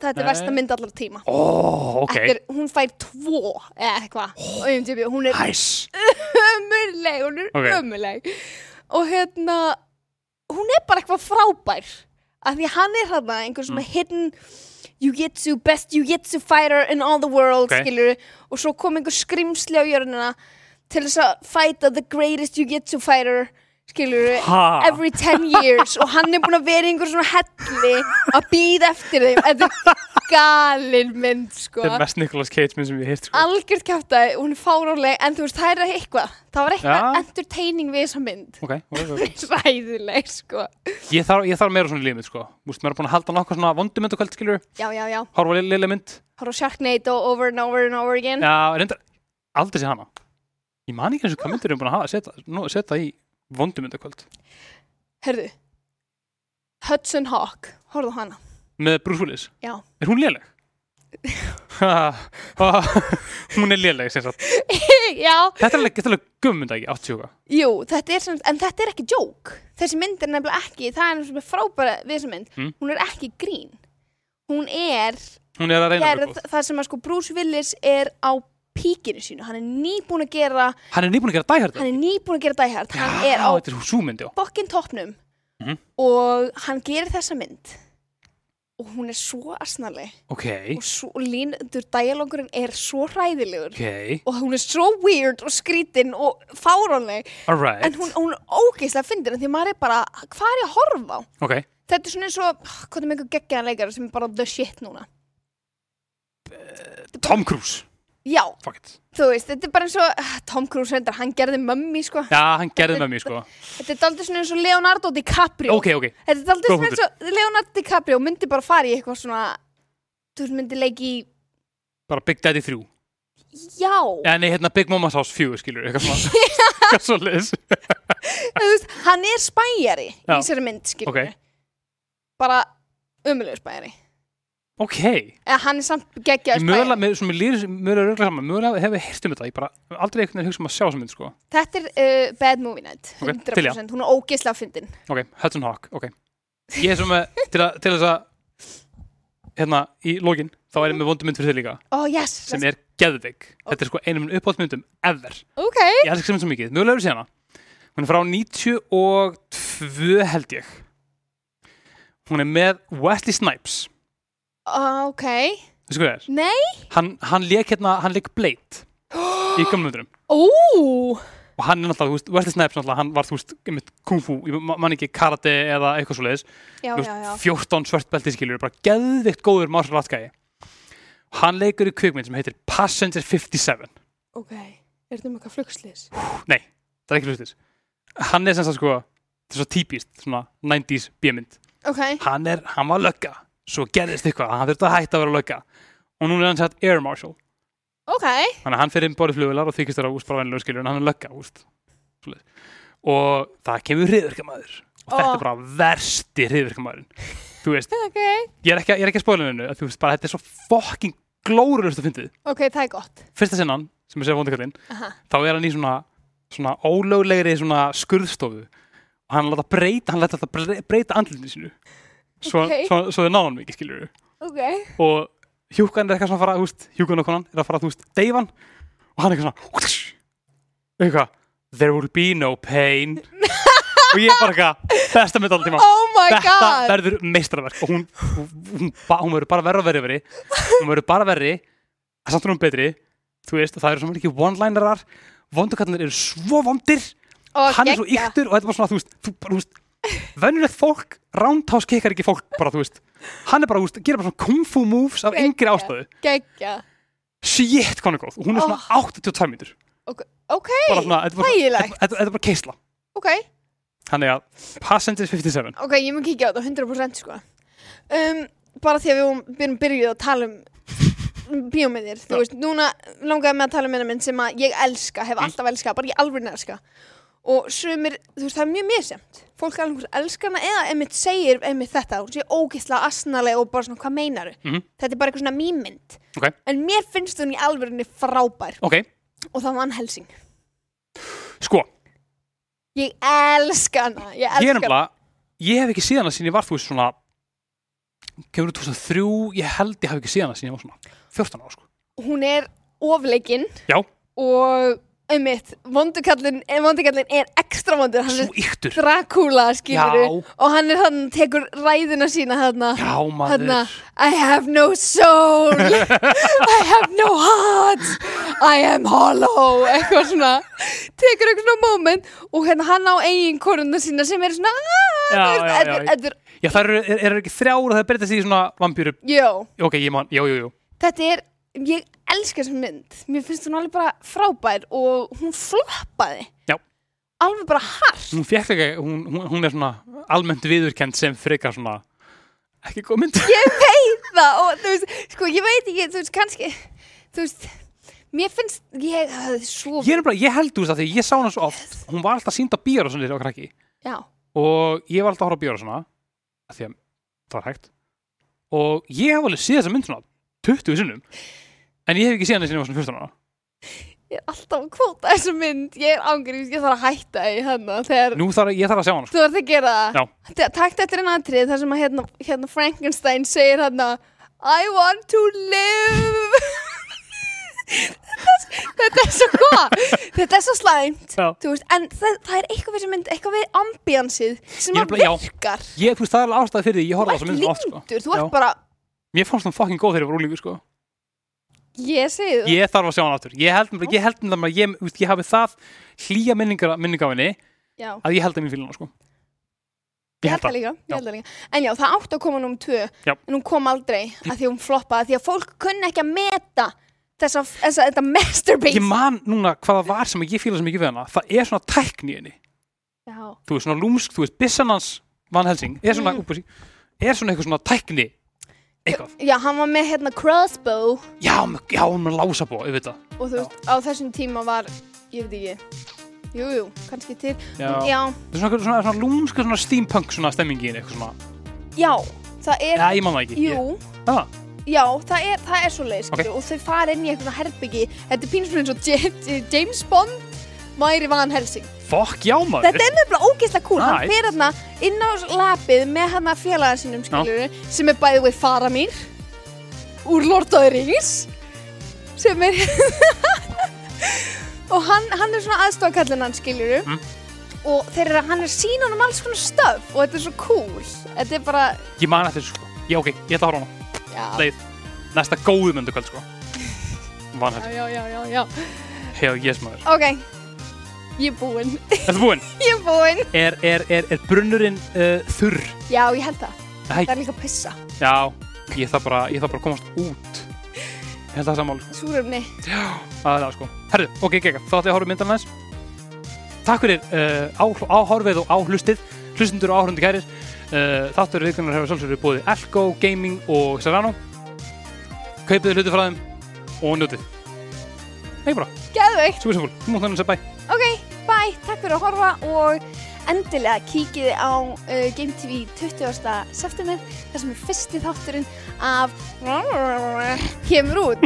Þetta er versta mynd allar tíma. Ó, ok, Þetta er, hún fær tvo eða eitthvað myndi, hún er hæs ömurleg hún er Ok. ömurleg. Og hérna hún er bara eitthvað frábær. Af því hann er hérna einhver svona Mm. hidden jiu-jitsu, best jiu-jitsu fighter in all the world, Ok. skilur og svo kom einhver skrimsli á jörnina til þess að fighta the greatest jiu-jitsu fighter skilur ha, every 10 years og hann er búin að vera í einhver svona helli að býða eftir þeim. Þetta er galin mynd sko. Þetta er mest Nicolas Cage minn sem ég heirt sko. algjört kæftæði, hún er fáráleg en þú veist, það er eitthvað, það var eitthvað Já. entertaining við þessa mynd. Ok, ok, ok. Ræðileg, sko. Ég þarf, ég þarf meira svona lífið sko. Veist, maður er búin að halda nokkuð svona vondumyndakvöld skilur já, já, já, horfa á lille mynd. Horf á Sharknado over and over and over again. Já, reyndar, aldrei sé hana. Ég man ekki eins og hvað myndir erum búin að setja í vondumyndakvöld herðu Hudson Hawk, horfðu á hana. Með Bruce Willis, já, er hún léleg? Hún er léleg sem sagt. já, þetta er alveg, þetta er alveg gummynda ekki, 80 jú, þetta er sem, en þetta er ekki joke. Þessi mynd er nefnilega ekki, það er er frábæra við þessa mynd, Mm. hún er ekki grín. Hún er hún er að reyna að vera gerð góð. það sem að sko Bruce Willis er á píkinu sínu, hann er nýbúin að gera hann er nýbúin að gera dæhærda hann er nýbúin að gera Hard. Hann er á þetta er súmynd, já. fokkin toppnum. Mhm. og hann gerir þessa mynd. Og hún er svo asnaleg ok, og, svo, og línundur dialogurinn er svo hræðilegur. Ok, og hún er svo weird og skrítin og fáránleg. Alright en hún, hún er ógeðslega fyndin því maður er bara, hvað er ég að horfa á? ok, Þetta er svona eins og, hvað er með einhver geggjaðan leikari sem er bara the shit núna? Tom Cruise Já, fuck it. Þú veist, þetta er bara eins og ah, Tom Cruise reyndar, hann gerði mömmi sko. Já, hann gerði mér sko. Þetta er daldið svona eins og Leonardo DiCaprio. Ok, ok, Þetta er Góð svona eins og Leonardo DiCaprio myndi bara fara í eitthvað svona þú veist, myndi leiki í bara Big Daddy 3 Já, ja, nei, hérna Big Mama's House 4 skilur, eitthvað svona. Eitthvað svo liðs þú veist, hann er spæjari í þessari mynd, skilur Ok. bara umöluður spæjari ok, eða hann er samt ég geggjaður mögulega, spæjari með, svona, mér líður mögulega röglega saman, mögulega hef ég heyrt um þetta. Ég bara aldrei einhvern veginn hugsa um að sjá þessa mynd sko. Þetta er uh, Bad Movie Night Ok, 100%, til, já. hún er ógeðslega fyndin. Ok, Hudson Hawk, ok. Ég er svona með, til, að, til þess að hérna, í lógin þá er ég með vondum mynd fyrir þig líka. Oh yes, sem er geðveik, þetta er sko einu minn uppáhaldsmyndum ever, ok. Ég elskar sem svo mikið. Mögulega eru síðana, hún er frá 92 held ég. Hún er með Wesley Snipes uh, Ok, hvað það er? nei hann, hann leik hérna, hann leik Blade í gömum myndunum Ó, og hann er náttúrulega, þú veist, Wesley Snipes náttúrulega, hann var, þú veist, einmitt kung fu, ég ma- man ekki karate eða eitthvað svo leiðis, já, já, já 14 svartbelti skilur, bara geðvikt góður martial arts gæi. Hann leikur í kvikmynd sem heitir Passenger 57. Ok, er þetta um eitthvað flugslis? Nei, það er ekki hlustis. Hann er sem sagt sko, þetta er svo típist, svona 90s bímynd. Ok, Hann er, hann var lögga, svo gerðist eitthvað, hann þurfti að hætta að vera lögga. Og núna er hann sett Air Marshal. ok Þannig að hann fyrir inn borðið flugvilar og þykist þér á úst bara vennilega skilur en hann er lögga, úst. Og það kemur hriðverkamaður. Og þetta er bara versti hriðverkamaðurinn. Þú veist, Ok, ég er ekki, ég er ekki að spóla hennu, þú veist, bara þetta er svo fucking glórulust að fyndið. ok, það er gott Fyrsta sinnan, sem er sér vondikallinn, Aha. þá er hann í svona, svona ólöglegri svona skurðstofu og hann láta breyta, hann þetta breyta andlutinu sínu. Svo, Ok. svo, svo þau náðan mikið, skilur við. Ok, Og hjúkan er eitthvað svona að fara, veist, hjúkan og konan er að fara, veist, deyfan. Og hann er eitthvað svona, eitthvað There will be no pain. Og ég bara eitthvað besta mynd alltaf tíma. Oh my þetta god. verður meistarverk og hún, hún, hún, hún verður bara verri, verri hún verður bara verri að samt er hún betri. Þú veist, það eru svo mikið one-linerar. Vondukallinir eru svo vondir. Og hann er svo yktur og þetta var svona, þú veist, þú, bara, þú veist venjulegt fólk, roundhouse kickar ekki fólk bara, þú veist, hann er bara, þú veist, gera bara svona kung fu moves af yngri ástöðu Geggja. Shit, hvað hún er góð, og hún er svona 82 mínútur. Ok, bara svona, þetta er bara, er keisla. Ok. Þannig að Passengers 57 Ok, ég mun kíkja á þetta 100% sko. Um, Bara því að við erum byrjuð að tala um bíómyndir Þú veist, núna langaði mig að tala um eina mynd sem að ég elska, hef Mm. alltaf elskað, bara ég alveg elska Og sumir, þú veist, það er mjög misjæmt Fólk alveg hvort elskar hana eða einmitt segir einmitt þetta. Hún sé ógeðslega asnaleg og bara svona, hvað meinaru? Mhm. Þetta er bara eitthvað svona mýmynd. Ok. En mér finnst hún í alvörunni frábær. Ok, Og það var hann Helsing. Sko, Ég elska hana, ég ég er nefnilega ég hef ekki síðan að sín ég var þú veist svona kemur út 2003, ég held ég hef ekki síðan að sín ég var svona 14 ára sko. Hún er ofleikinn já, og einmitt, vondukallin, vondukallin er ekstra vondur, hann svo er yktur. Dracula, skilur Já. og hann er hann, tekur ræðina sína þarna, já maður. Þarna I have no soul. I have no heart. I am hollow. Eitthvað svona, tekur eitthvað svona moment og hérna hann á eigin koruna sína sem er svona Já, já, já. er- þetta er, já það eru er, er ekki þrjár og það breytast í svona vampýru jó, ok, ég man, jú, jú, jú. Þetta er ég elska þessa mynd, mér finnst hún alveg bara frábær og hún floppaði. Já. alveg bara hart. Hún ekki, hún, hún, er svona almennt viðurkend sem frekar svona ekki góð mynd. Það og þú veist, sko ég veit ekki þú veist, kannski, þú veist mér finnst, ég hafði svo ég, bara, ég held þú veist að því ég sá hana svo oft. Hún var alltaf sínd á bíóra svona á krakki. Já, og ég var alltaf að horfa á bíóra svona að því að það var hægt. Og ég hef alveg séð þessa mynd svona 20 sinnum en ég hef ekki séð hana sinni var svona 14 ára ég er alltaf að kvóta þessa mynd ég er ángurins, ég þarf að hætta í hennar þegar nú þarf ég þarf að sjá sko. þú ert að gera það Já. Te- takt eftir einn atrið þar sem að hérna, hérna Frankenstein segir hérna I want to live þetta er svo hvað þetta er svo slæmt Já. þú veist, en það, það er eitthvað við sem mynd eitthvað við ambiansið sem Ég er að bara- já. virkar ég, þú veist, það er alveg ástæði fyrir því ég þú horfa á ert þessa mynd svona oft sko. lindur, þú Já. ert bara mér fannst hún fucking góð þegar ég var úlíku sko. Ég segi það. Ég þarf að sjá hana aftur. Ég held mér, ég held mér að ég, ég hafi það hlýja minningar, minningar af henni já, að ég held að mér fíla hana sko. ég held það líka, ég held það líka. En já, það átti að koma núm tvö Já. en hún kom aldrei að því hún floppaði því að fólk kunni ekki að meta þessa, þessa, þetta masterpiece. Ég man núna hvað það var sem ég fíla sem ekki við hana. Það er svona tækni henni. Já, þú veist, svona lúmsk, þú veist, bissan hans Van Helsing, er svona, Mm. mm. er svona eitthvað svona tækni eitthvað, já, hann var með hérna crossbow. Já, með- já, hún með lása búa, auðvitað. Og þú veist, á þessum tíma var ég veit ekki. Jú, jú, kannski til. Já, já, það er svona, svona, svona lúmsk, svona steampunk svona stemmingi eitthvað svona. Já, það er já, ég man það ekki. Jú, ég, ah, já, það er, það er svo leið Ok. og þau fara inn í eitthvað herbyggi þetta er pínusminn eins og James Bond væri Van Helsing. Fokk, já maður. Þetta er nefnilega ógeðslega cool, hann Nice. fer hérna inn á lapið með hann að félaga sínum skiljuru sem er bæðið við Faramir úr Lord of the Rings sem er og hann, hann er svona aðstofakallin hann skiljuru Mm. og þeir eru, hann er sína um alls konar stöf og þetta er svo cool. Þetta er bara, ég man eftir þessu, sko, já, ok, ég ætla að horfa á hana. Já, leið, næsta góðu myndu kvöld, sko. Van já, Helsing, já, já, já, já. hef, yes maður. Ok ég er búinn, Þetta búinn, ég er búinn er, er, er, er brunnurinn uh, þurr? já, ég held það, Æ, það er líka pissa já, ég þarf bara, ég þarf bara að komast út ég held að það er mál, sko súröfni, Það er það sko. Herðu, ok, gekka, þá ætla ég að horfa myndan aðeins. Takk fyrir uh, á, áhorfið og áhlustið, hlustundur og áhrundi kærir. Uh, þáttur viðkvæmur hefur sjálfsögur búið Elko, Gaming og Serrano. Kaupið hluti frá þeim og njótið. Ekki bara, geðveikt svo er svo fúl. Þú mútt þannig að segja bæ. Ok, bye, takk fyrir að horfa og endilega kíkiði á uh, Game TV 20. september þar sem er fyrsti þátturinn af kemur út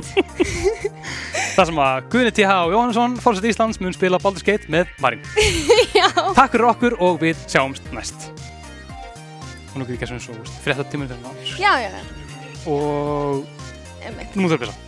Það sem að Guðni T.H. Jóhannesson, fórsett Íslands, mun spila Baldur's Gate með Marín. Já, Takk fyrir okkur og við sjáumst næst. Og nú getur ég ekki að svona svo, frétta tímur þessum já, já, Og einmitt nú þurfum við þess